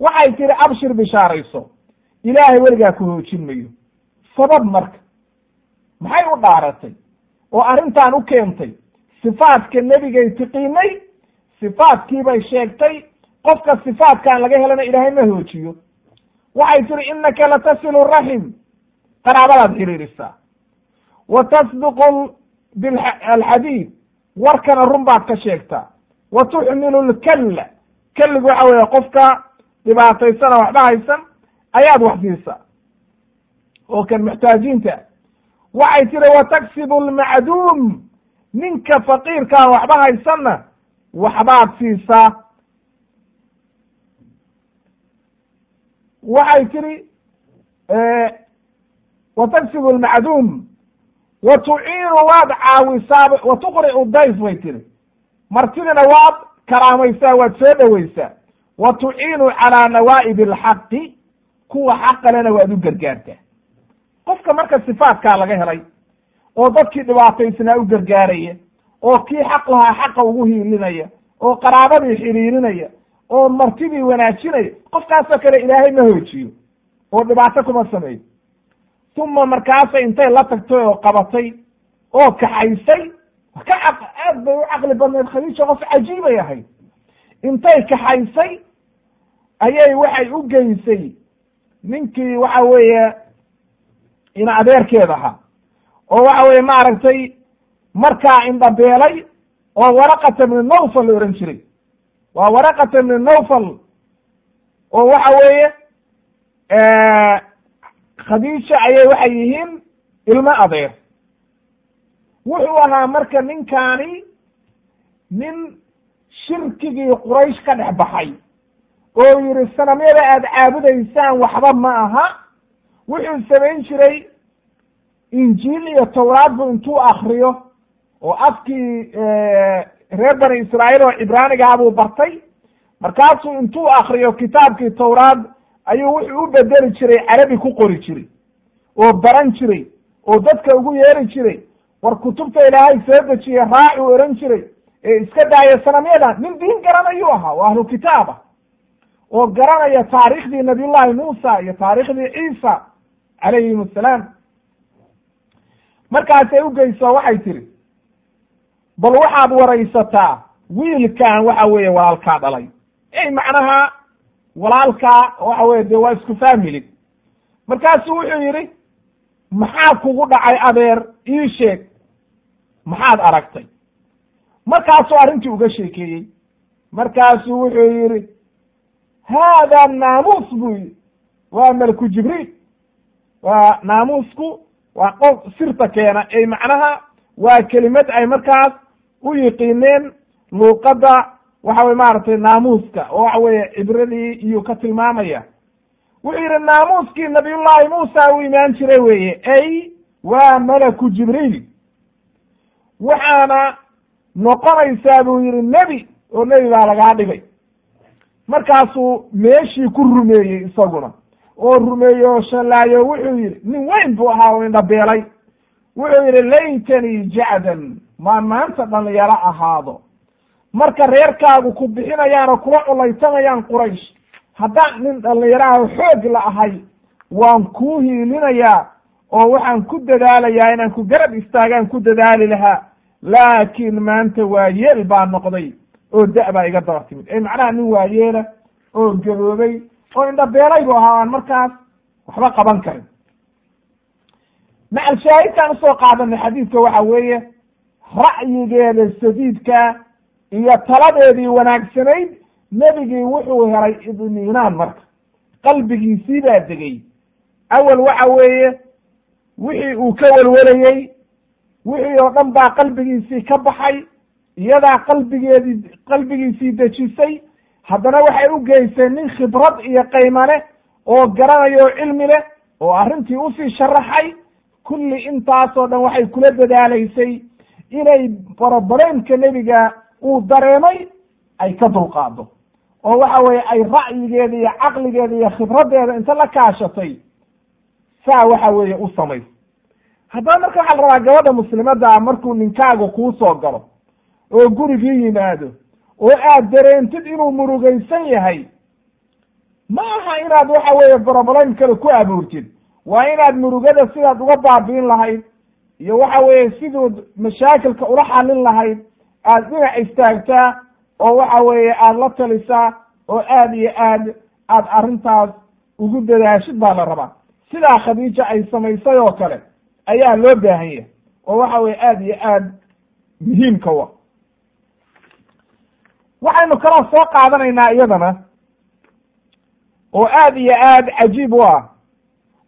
waxay tihi abshir bishaarayso ilaahay weligaa ku hoojin mayo. Sabab marka maxay u dhaaratay? Oo arrintan u keentay sifaadka nebigay tiqiinay sifaadkiibay sheegtay qofka sifaadkan laga helana ilaahay ma hoojiyo. Waxay tihi innaka latasilu raxim. Qaraabadaad xiriirisaa. Wa tasduqu alxadiid warkana run baad ka sheegtaa. Wa tuxmilu lkalla kelligu waxa weeye qofka dhibaataysana waxba haysan ayaad wax siisaa oo kan muxtaajiinta waxay tiri wa taksibu lmacduum ninka faqiirkaan waxba haysanna waxbaad siisaa waxay tihi wa taksibu lmacduum wa tuciinu waad caawisaa wa tuqricu dayf bay tiri martidina waad karaamaysaa waad soo dhoweysaa wa tuciinu calaa nawaa'ib alxaqi kuwa xaqalena waad u gargaartaa qofka marka sifaatkaa laga helay oo dadkii dhibaataysnaa u gargaaraya oo kii xaq lahaa xaqa ugu hiilinaya oo qaraabadii xidhiirinaya oo martidii wanaajinaya qofkaasoo kale ilaahay ma hoojiyo oo dhibaato kuma sameeyo. Uma markaasay intay la tagtay oo qabatay oo kaxaysay ka aad bay u caqli badnayd. Khadiija qof cajiibay ahayd. Intay kaxaysay ayay waxay u geysay ninkii waxa weeye in adeerkeed ahaa. oo waxa weye maaragtay markaa indhabeelay oo waraqata ibni nawfal la ohan jiray. waa waraqata ibni nawfal oo waxa weeye khadiija ayay waxay yihiin ilmo adeer. wuxuu ahaa marka ninkaani nin shirkigii quraysh ka dhex baxay oo yihi sanamyada aad caabudaysaan waxba ma aha. Wuxuu samayn jiray injiil iyo towraad bu intuu akriyo oo afkii reer bani israa'iil oo cibraanigaha buu bartay. Markaasuu intuu akriyo kitaabkii towraad ayuu wuxuu u bedeli jiray carabi ku qori jiray oo baran jiray oo dadka ugu yeeri jiray. War kutubta ilaahay soo dejiye raaci u ohan jiray ee iska daaya sanamyada nin diin garanayuu ahaa oo ahlu kitaab ah oo garanaya taariikhdii nabiyullahi muusa iyo taariikhdii ciisa calayhim assalaam markaasay u geyso waxay tihi bal waxaad waraysataa wiilkan waxa weeye walaalkaa dhalay. Ey macnaha walaalkaa waxa weye dee waa isku family markaasuu wuxuu yidhi maxaa kugu dhacay adeer? Ii sheeg. Maxaad aragtay. Markaasuu arrintii uga sheekeeyey. Markaasuu wuxuu yidhi haada naamuus buu yidhi waa malku jibriil waa naamuusku waa qof sirta keena ey macnaha waa kelimad ay markaas u yiqiineen luuqadda waxa weye maaragtay naamuuska oo waxa weeye cibradii iyuu ka tilmaamaya wuxuu yidhi naamuuskii nabiyullaahi muusa u imaan jiray weeye ay waa malaku jibriil waxaana noqonaysaa buu yidhi nebi oo nebi baa lagaa dhigay markaasuu meeshii ku rumeeyey isaguna. Oo rumeeyey oo shallaayo wuxuu yidhi nin weyn buu ahaa oo indhabeelay wuxuu yidhi laytanii jacdan maan maanta dhalinyaro ahaado. Marka reerkaagu ku bixinayaan oo kula culaytamayaan quraysh haddaan nin dhallinyaraha xoog la ahay waan kuu hiilinayaa oo waxaan ku dadaalayaa inaan ku garab istaagaan ku dadaali lahaa. Laakiin maanta waayeel baa noqday oo da- baa iga daba timid. Ee macnaha nin waayeela oo gaboobay oo indhabeelay bu ahaa aan markaas waxba qaban karin. Macal shaahidkaan u soo qaadanay xadiidka waxa weeye ra'yigeeda sadiidka iyo taladeedii wanaagsanayd nebigii wuxuu helay idniinaan marka. Qalbigiisii baa degay. Awel waxa weeye wixii uu ka welwelayey wixii oo dhan baa qalbigiisii ka baxay iyadaa qalbigeedii qalbigiisii dejisay haddana waxay u geyseen nin khibrad iyo qayma leh oo garanayo o cilmi leh oo arrintii u sii sharaxay. Kulli intaasoo dhan waxay kula dadaalaysay inay borobareemka nebiga uu dareemay ay ka dulqaado. Oo waxa weeye ay ra'yigeeda iyo caqligeeda iyo khibraddeeda inta la kaashatay saa waxa weeye u samayso haddaba marka waxaa la rabaa gabadha muslimaddaa markuu ninkaagu kuu soo galo oo gurigii yimaado oo aad dareentid inuu murugaysan yahay. Ma aha inaad waxa weeye broblem kale ku abuurtid. Waa inaad murugada sidaad uga baabi'in lahayd iyo waxa weeye siduud mashaakilka ula xallin lahayd. Aad dhinac istaagtaa oo waxa weeye aada la talisaa oo aad iyo aad aad arrintaas ugu dadaashid baa la rabaa. Sidaa khadiija ay samaysay oo kale ayaa loo baahan yahay oo waxa weye aad iyo aad muhiimka wa waxaynu kaloo soo qaadanaynaa iyadana oo aad iyo aad cajiib u ah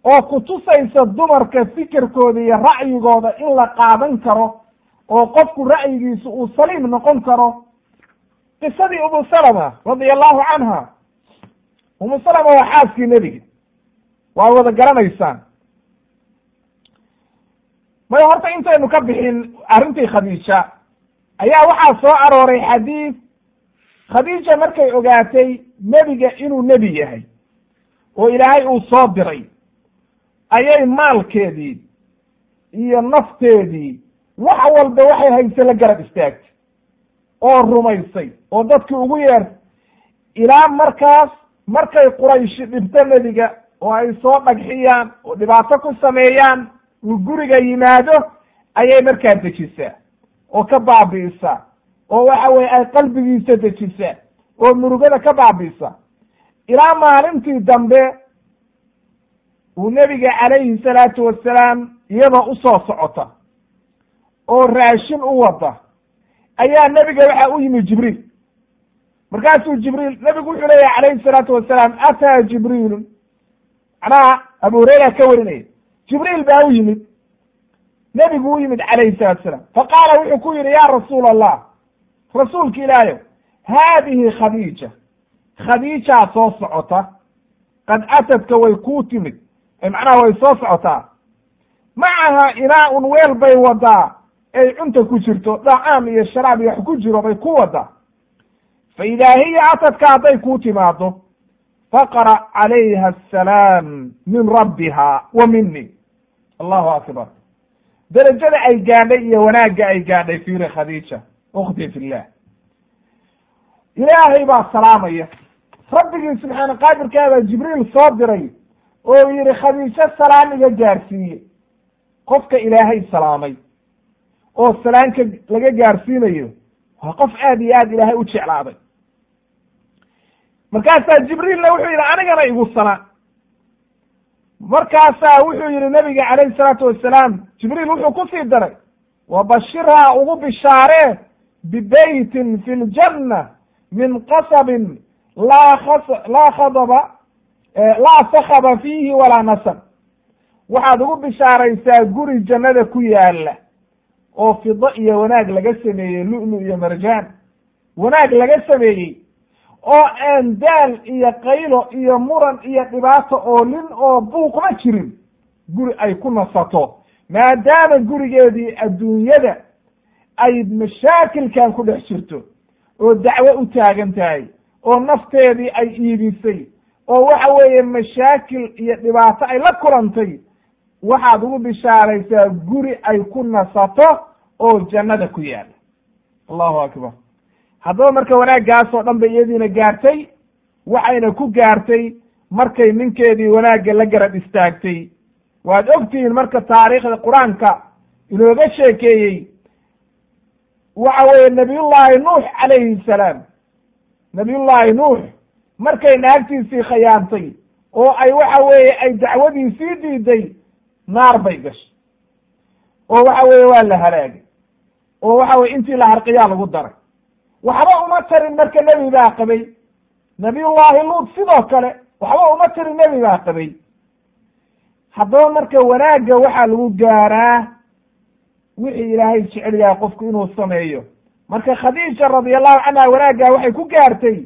oo kutusaysa dumarka fikirkooda iyo ra'yigooda in la qaadan karo oo qofku ra'yigiisu uu saliim noqon karo. Qisadii umu salama radia allahu canha umu salama waa xaaskii nebiga waa wada garanaysaan. May horta intaynu ka bixin arrintii khadiija ayaa waxaa soo arooray xadiid khadiija markay ogaatay nebiga inuu nebi yahay oo ilaahay uu soo diray ayay maalkeedii iyo nafteedii wax walba waxay hayse la garab istaagtay oo rumaysay oo dadkii ugu yeertay ilaa markaas markay qurayshi dhibto nebiga oo ay soo dhagxiyaan oo dhibaato ku sameeyaan uu guriga yimaado ayay markaa dejisaa oo ka baabi'isaa oo waxa weye ay qalbigiisa dejisaa oo murugada ka baabi'isa. Ilaa maalintii dambe uu nebiga calayhi salaatu wasalaam iyadoo u soo socota oo raashin u wada. Ayaa nebiga waxaa u yimi jibriil. Markaasuu jibriil nebigu wuxuu leeyahy calayhi salaatu wasalaam ataa jibriilun macnaha abu hureyra ka warinaya. Jibriil baa u yimid. Nebigu u yimid calayhi salatu salaam faqaala wuxuu ku yidhi ya rasuul allah rasuulka ilaahayow haadihi khadiija khadiijaa soo socota qad atadka way kuu timid macnaha way soo socotaa. Macaha inaa-un weel bay wadaa ay cunta ku jirto dhacaam iyo sharaab iyo wax ku jiro bay ku wadaa fa idaa hiya atadka hadday kuu timaado faqra calayha asalaam min rabbiha wa mini allahu akbar. Derajada ay gaadhay iyo wanaagga ay gaadhay fiiri khadiija ukhti fillah ilaahay baa salaamaya rabbigii subxaana qaadirkaa baa jibriil soo diray oo yihi khadiijo salaam iga gaarsiiye qofka ilaahay salaamay oo salaanka laga gaarsiinayo waa qof aad iyo aad ilaahay u jeclaaday markaasaa jibriilna wuxuu yidhi anigana igu salaan markaasaa wuxuu yihi nabiga calayhi salaatu wasalaam jibriil wuxuu ku sii daray wabashirhaa ugu bishaaree bibeytin fi ljanna min qasabin laa khadaba laa sakaba fiihi walaa nasab waxaad ugu bishaaraysaa guri jannada ku yaalla oo fido iyo wanaag laga sameeyey lu'lu iyo marjaan. wanaag laga sameeyey oo aan daal iyo qaylo iyo muran iyo dhibaato oo nin oo buuqma jirin. guri ay ku nasato maadaama gurigeedii adduunyada ay mashaakilkan ku dhex jirto oo dacwo u taagan tahay oo nafteedii ay iibisay oo waxa weeye mashaakil iyo dhibaato ay la kulantay waxaad ugu bishaaraysaa guri ay ku nasato oo jannada ku yaalla allahu akbar. Haddaba marka wanaaggaas oo dhan bay iyadiina gaartay waxayna ku gaartay markay ninkeedii wanaagga la garab istaagtay. Waad ogtihiin marka taariikhda qur'aanka inooga sheekeeyey waxa weeye nabiyullaahi nuux calayhi salaam. Nabiyullaahi nuux markay naagtiisii khayaantay oo ay waxa weeye ay dacwadiisii diiday naar bay gashay. Oo waxa weeye waa la halaagay. Oo waxa weye intii la harqiyaa lagu daray. Waxba uma tarin marka nebi baa qabay. Nabiyullaahi luud sidoo kale waxba uma tarin nebi baa qabay. Haddaba marka wanaagga waxaa lagu gaaraa wixii ilaahay jecel yahay qofku inuu sameeyo. Marka khadiija radiallahu canha wanaaggaa waxay ku gaartay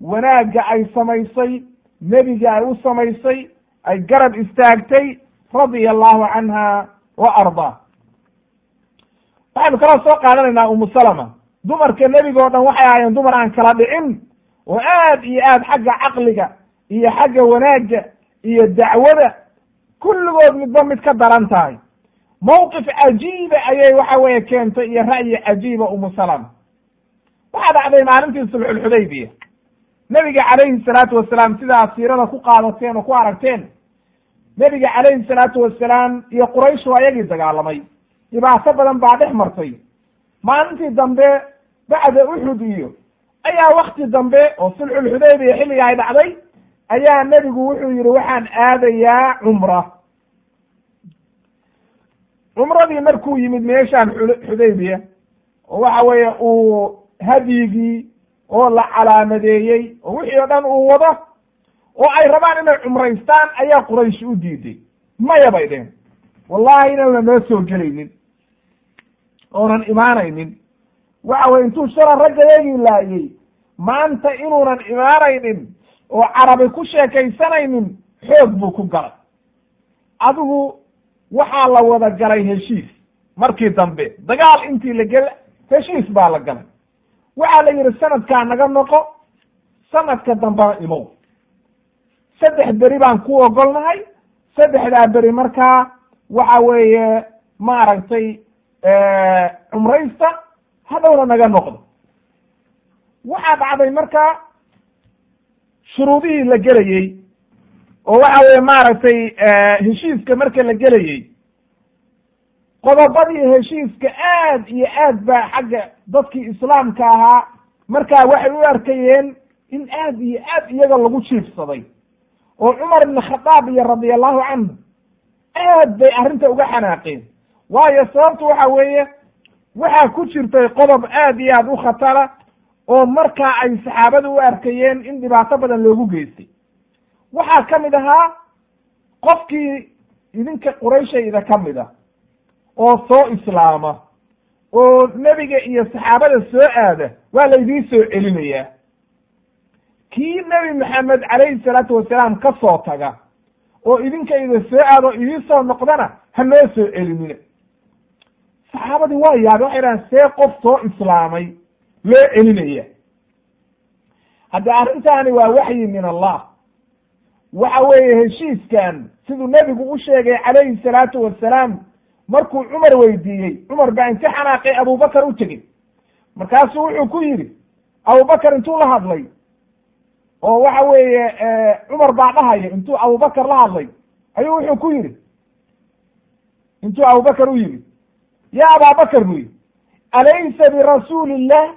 wanaagga ay samaysay nebiga ay u samaysay ay garab istaagtay radia allahu canha wa ardaa. Waxaynu kala soo qaadanaynaa umu salama. Dumarka nebiga o dhan waxay ahaayeen dumar aan kala dhicin oo aad iyo aad xagga caqliga iyo xagga wanaagga iyo dacwada kulligood midba mid ka daran tahay mawqif cajiiba ayay waxa weeye keentay iyo ra'yi cajiiba umu salama waxaa dhacday maalintii sulxulxudaybiya nebiga calayhi salaatu wasalaam sidaa siirada ku qaadateen oo ku aragteen nebiga calayhi salaatu wasalaam iyo quraysh waa iyagii dagaalamay. Dhibaato badan baa dhex martay. Maalintii dambe bacda uxud iyo ayaa wakti dambe oo sulxulxudaybiya xilliga ay dhacday ayaa nebigu wuxuu yihi waxaan aadayaa cumra cumradii markuu yimid meeshaan xudaybiya oo waxa weeye uu hadyigii oo la calaamadeeyey oo wixii o dhan uu wado oo ay rabaan inay cumraystaan ayaa quraysh u diiday. Maya bay dhehen wallahi inayna noo soo gelaynin oonan imaanaynin. Waxa weye intuu shala raggayagii laayey maanta inuunan imaanaynin oo carabi ku sheekaysanaynin xoog buu ku galay. Adigu waxaa la wada galay heshiis. Markii dambe dagaal intii la gel heshiis baa la galay. Waxaa la yidhi sanadkaa naga noqo sanadka dambena imow saddex beri baan ku ogolnahay. Saddexdaa beri markaa waxa weeye maaragtay cumraysta hadhowna naga noqdo. Waxaa dhacday markaa shuruudihii la gelayey oo waxa weye maaragtay heshiiska marka la gelayey qodobadii heshiiska aad iyo aad baa xagga dadkii islaamka ahaa. Markaa waxay u arkayeen in aad iyo aad iyaga lagu jiifsaday oo cumar ibn khadaab iyo radia allahu canhu aad bay arrinta uga xanaaqeen. Waayo sababtu waxa weeye waxaa ku jirtay qodob aad iyo aad u khatara oo markaa ay saxaabada u arkayeen in dhibaato badan loogu geystay waxaa ka mid ahaa qofkii idinka qurayshayda ka mid a oo soo islaama oo nebiga iyo saxaabada soo aada waa laydiin soo celinayaa. Kii nebi maxamed calayhi salaatu wasalaam ka soo taga oo idinka ida soo aado idiin soo noqdana ha noo soo celinina. Saxaabadii waa yaabe waxay dhahan see qof soo islaamay loo celinaya hadda arrintaani waa waxyi min allah waxa weeye heshiiskan siduu nebigu u sheegay calayhi salaatu wasalaam markuu cumar weydiiyey. Cumar baa inti xanaaqay abubakar u tegey markaasuu wuxuu ku yidhi abubakar intuu la hadlay? Oo waxa weeye cumar baa dhahaya intuu abubakar la hadlay? Ayuu wuxuu ku yidhi. Intuu abubakar u yimid ya ababakar buu yidhi alaysa birasuuli illah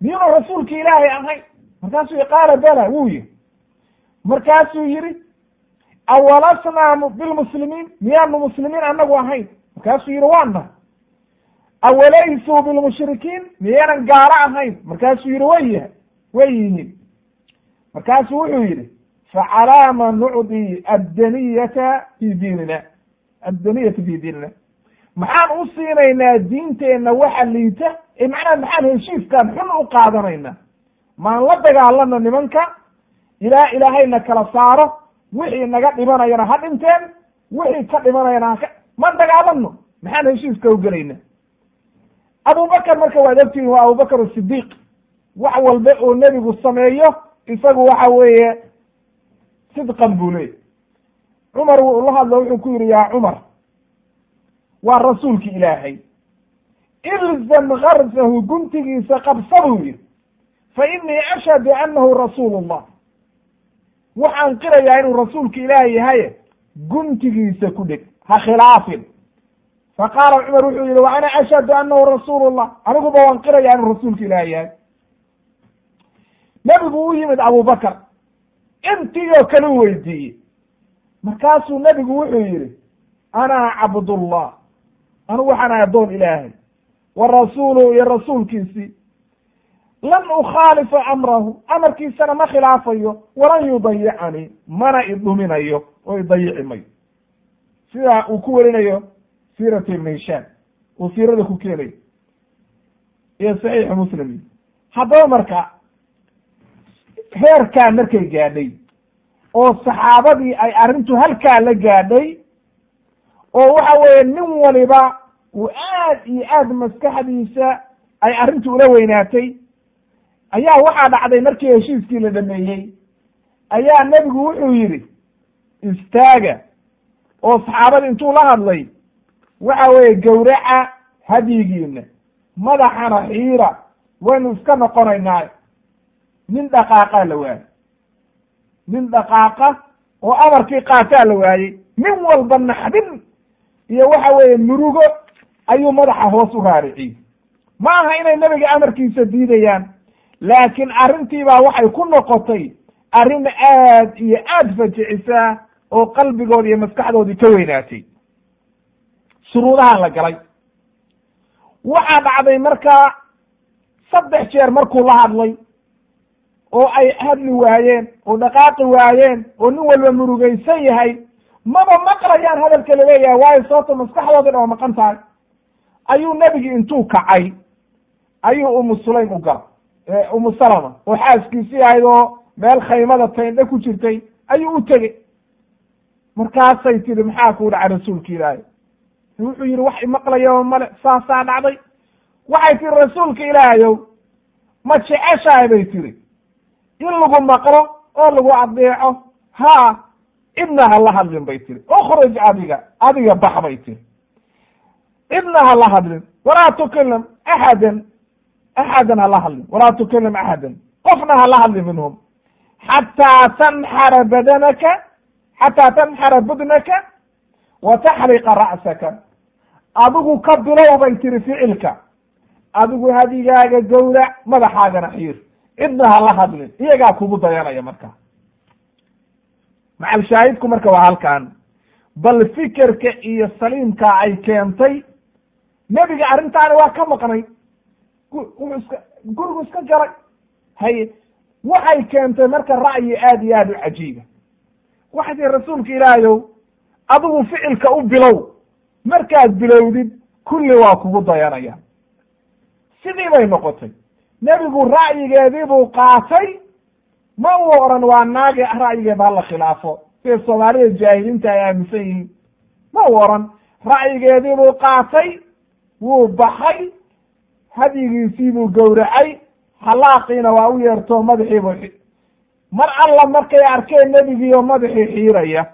miyuuna rasuulka ilaahay ahayn markaasuu qaala bala wuu yihi markaasuu yihi awalasnaa bilmuslimiin miyaanu muslimiin anagu ahayn. Markaasuu yihi waana. Awalaysuu bilmushrikiin miyaynan gaalo ahayn. Markaasuu yihi way yahay way yihiin markaasuu wuxuu yihi facalaama nucdii addaniyata fi diinina. Addaniyata fi diinina. Maxaan u siinaynaa diinteenna waxa liita? Ee macnaha maxaan heshiiskaan xun u qaadanaynaa? Maan la dagaalano nimanka ilaa ilaahayna kala saaro wixii naga dhimanayana ha dhinteen wixii ka dhimanayana haka ma dagaalano maxaan heshiiska u gelayna? Abubakar marka waad ogtihiin waa abubakar asidiiq wax walba oo nebigu sameeyo isagu waxa weeye sidqan buu leeyay cumar wuu la hadlo wuxuu ku yidhi yaa cumar waa rasuulki ilaahay. Ilzam garsahu guntigiisa qabsa buu yidhi. Fa inii ashhadu annahu rasuulu llah waxaan qirayaa inuu rasuulka ilaahi yahaye guntigiisa ku dheg ha khilaafin. Fa qaala cumar wuxuu yihi wa ana ashhadu annahu rasuulu llah aniguba waan qirayaa inuu rasuulka ilaahi yahay. Nebigu u yimid abubakar intii oo kale weydiiyey. Markaasuu nebigu wuxuu yidhi ana cabdullah anigu waxaan ahay addoon ilaahay. Wa rasuuluhu iyo rasuulkiisii lan ukhaalifa amrahu amarkiisana ma khilaafayo walan yudayicanii mana idhuminayo oo idayici mayo sidaa uu ku werinayo siiratu ibn hishaam uu siirada ku keenayo iyo saxiixu muslim haddaba marka heerkaa markay gaadhay oo saxaabadii ay arrintu halkaa la gaadhay oo waxa weeye nin waliba uu aad iyo aad maskaxdiisa ay arrintu ula weynaatay ayaa waxaa dhacday markii heshiiskii la dhameeyey ayaa nebigu wuxuu yidhi istaaga. Oo saxaabada intuu la hadlay waxa weeye gowraca hadyigiina madaxana xiira waynu iska noqonaynaa. Nin dhaqaaqaa la waayey nin dhaqaaqa oo amarkii qaataa la waayey nin walba naxdin iyo waxa weeye murugo ayuu madaxa hoos u raariciyey ma aha inay nebiga amarkiisa diidayaan laakiin arrintiibaa waxay ku noqotay arrin aad iyo aad fajicisaa oo qalbigoodi iyo maskaxdoodii ka weynaatay. Shuruudaha la galay. Waxaa dhacday markaa saddex jeer markuu la hadlay oo ay hadli waayeen oo dhaqaaqi waayeen oo nin walba murugaysan yahay maba maqlayaan hadalka la leeyahay waayo sababta maskaxdoodii dhan waa maqan tahay. Ayuu nebigi intuu kacay ayuu umu sulaym u gala umu salama. Oo xaaskiisii ahayd oo meel khaymada tayndhe ku jirtay ayuu u tegey. Markaasay tihi maxaa kuu dhacay rasuulka ilaahay? Wuxuu yidhi wax imaqlayaba male saasaa dhacday. Waxay tihi rasuulka ilaahayow ma jeceshahay bay tihi in lagu maqlo oo lagu adeeco haa cidna ha la hadlin bay tihi ukruj adiga adiga bax bay tihi cidna ha la hadlin. Walaa tukalim axadan axadan hala hadlin walaa tukalim axadan qofna hala hadlin minhum xataa tanxara badanaka xataa tanxara budnaka wa taxriqa ra'saka adigu ka bilow bay tiri ficilka adigu hadigaaga gowrac madaxaagana xiir cidna hala hadlin iyagaa kugu dayanaya marka macal shaahidku marka waa halkan bal fikirka iyo saliimka ay keentay nebiga arrintaani waa ka maqnay wuxuu iska gurigu iska jaray haye waxay keentay marka ra'yi aad iyo aad u cajiiba waxay tihi rasuulka ilaahayow adigu ficilka u bilow markaad bilowdid kulli waa kugu dayanaya sidii bay noqotay nebigu ra'yigeedii buu qaatay ma uu odhan waa naagi ra'yigeeda hala khilaafo sida soomaalida jaahiliinta ay aaminsan yihiin ma uu odhan ra'yigeedii buu qaatay wuu baxay hadyigiisii buu gowracay halaaqiina waa u yeerto madaxiibuu mar alla markay arkeen nebigiioo madaxii xiiraya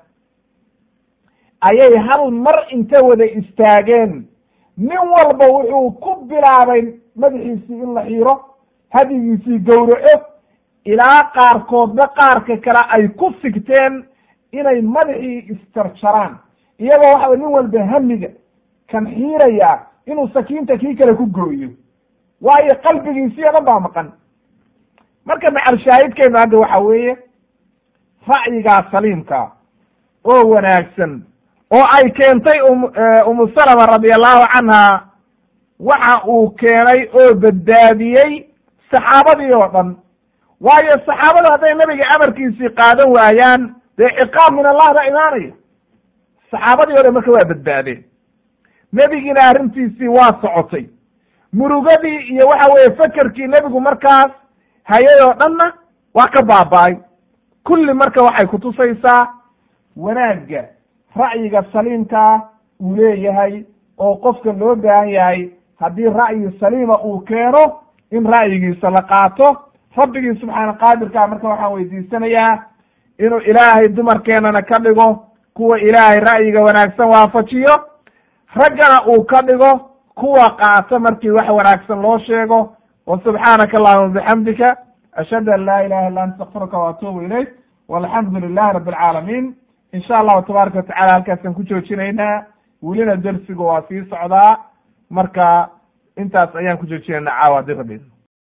ayay hal mar inta wada istaageen nin walba wuxuu ku bilaabay madaxiisii in la xiiro hadyigiisii gowraco ilaa qaarkoodba qaarka kale ay ku sigteen inay madaxii isjarjaraan iyagoo waxaa nin walba hamiga kan xiirayaa inuu sakiinta kii kale ku gooyo waayo qalbigiisii o dhan baa maqan? Marka macal shaahidkeenu hadda waxa weeye ra'yigaa saliimka oo wanaagsan oo ay keentay umu salama radia allahu canha waxa uu keenay oo badbaadiyey saxaabadii oo dhan. Waayo saxaabada hadday nebiga amarkiisii qaadan waayaan dee ciqaab min allah baa imaanaya. Saxaabadii o dhan marka waa badbaadeen. Nebigiina arrintiisii waa socotay murugadii iyo waxa weeye fekerkii nebigu markaas hayay oo dhanna waa ka baaba'ay. Kulli marka waxay kutusaysaa wanaagga ra'yiga saliimkaa uu leeyahay oo qofka loo baahan yahay. Haddii ra'yi saliima uu keeno in ra'yigiisa la qaato rabbigii subxaana qaadirkaa marka waxaan weydiisanayaa inuu ilaahay dumarkeenana ka dhigo kuwa ilaahay ra'yiga wanaagsan waafajiyo raggana uu ka dhigo kuwa qaata markii wax wanaagsan loo sheego wa subxaanaka allahuma bixamdika ashhadu an laa ilaha illa anta astakfiruka wa atuubu ilayk walxamdu lilahi rabi alcaalamiin insha allahu tabaaraka watacala halkaasaan ku joojinaynaa. Welina dersiga waa sii socdaa. Marka intaas ayaan ku joojinaynaa caawa haddii rabbi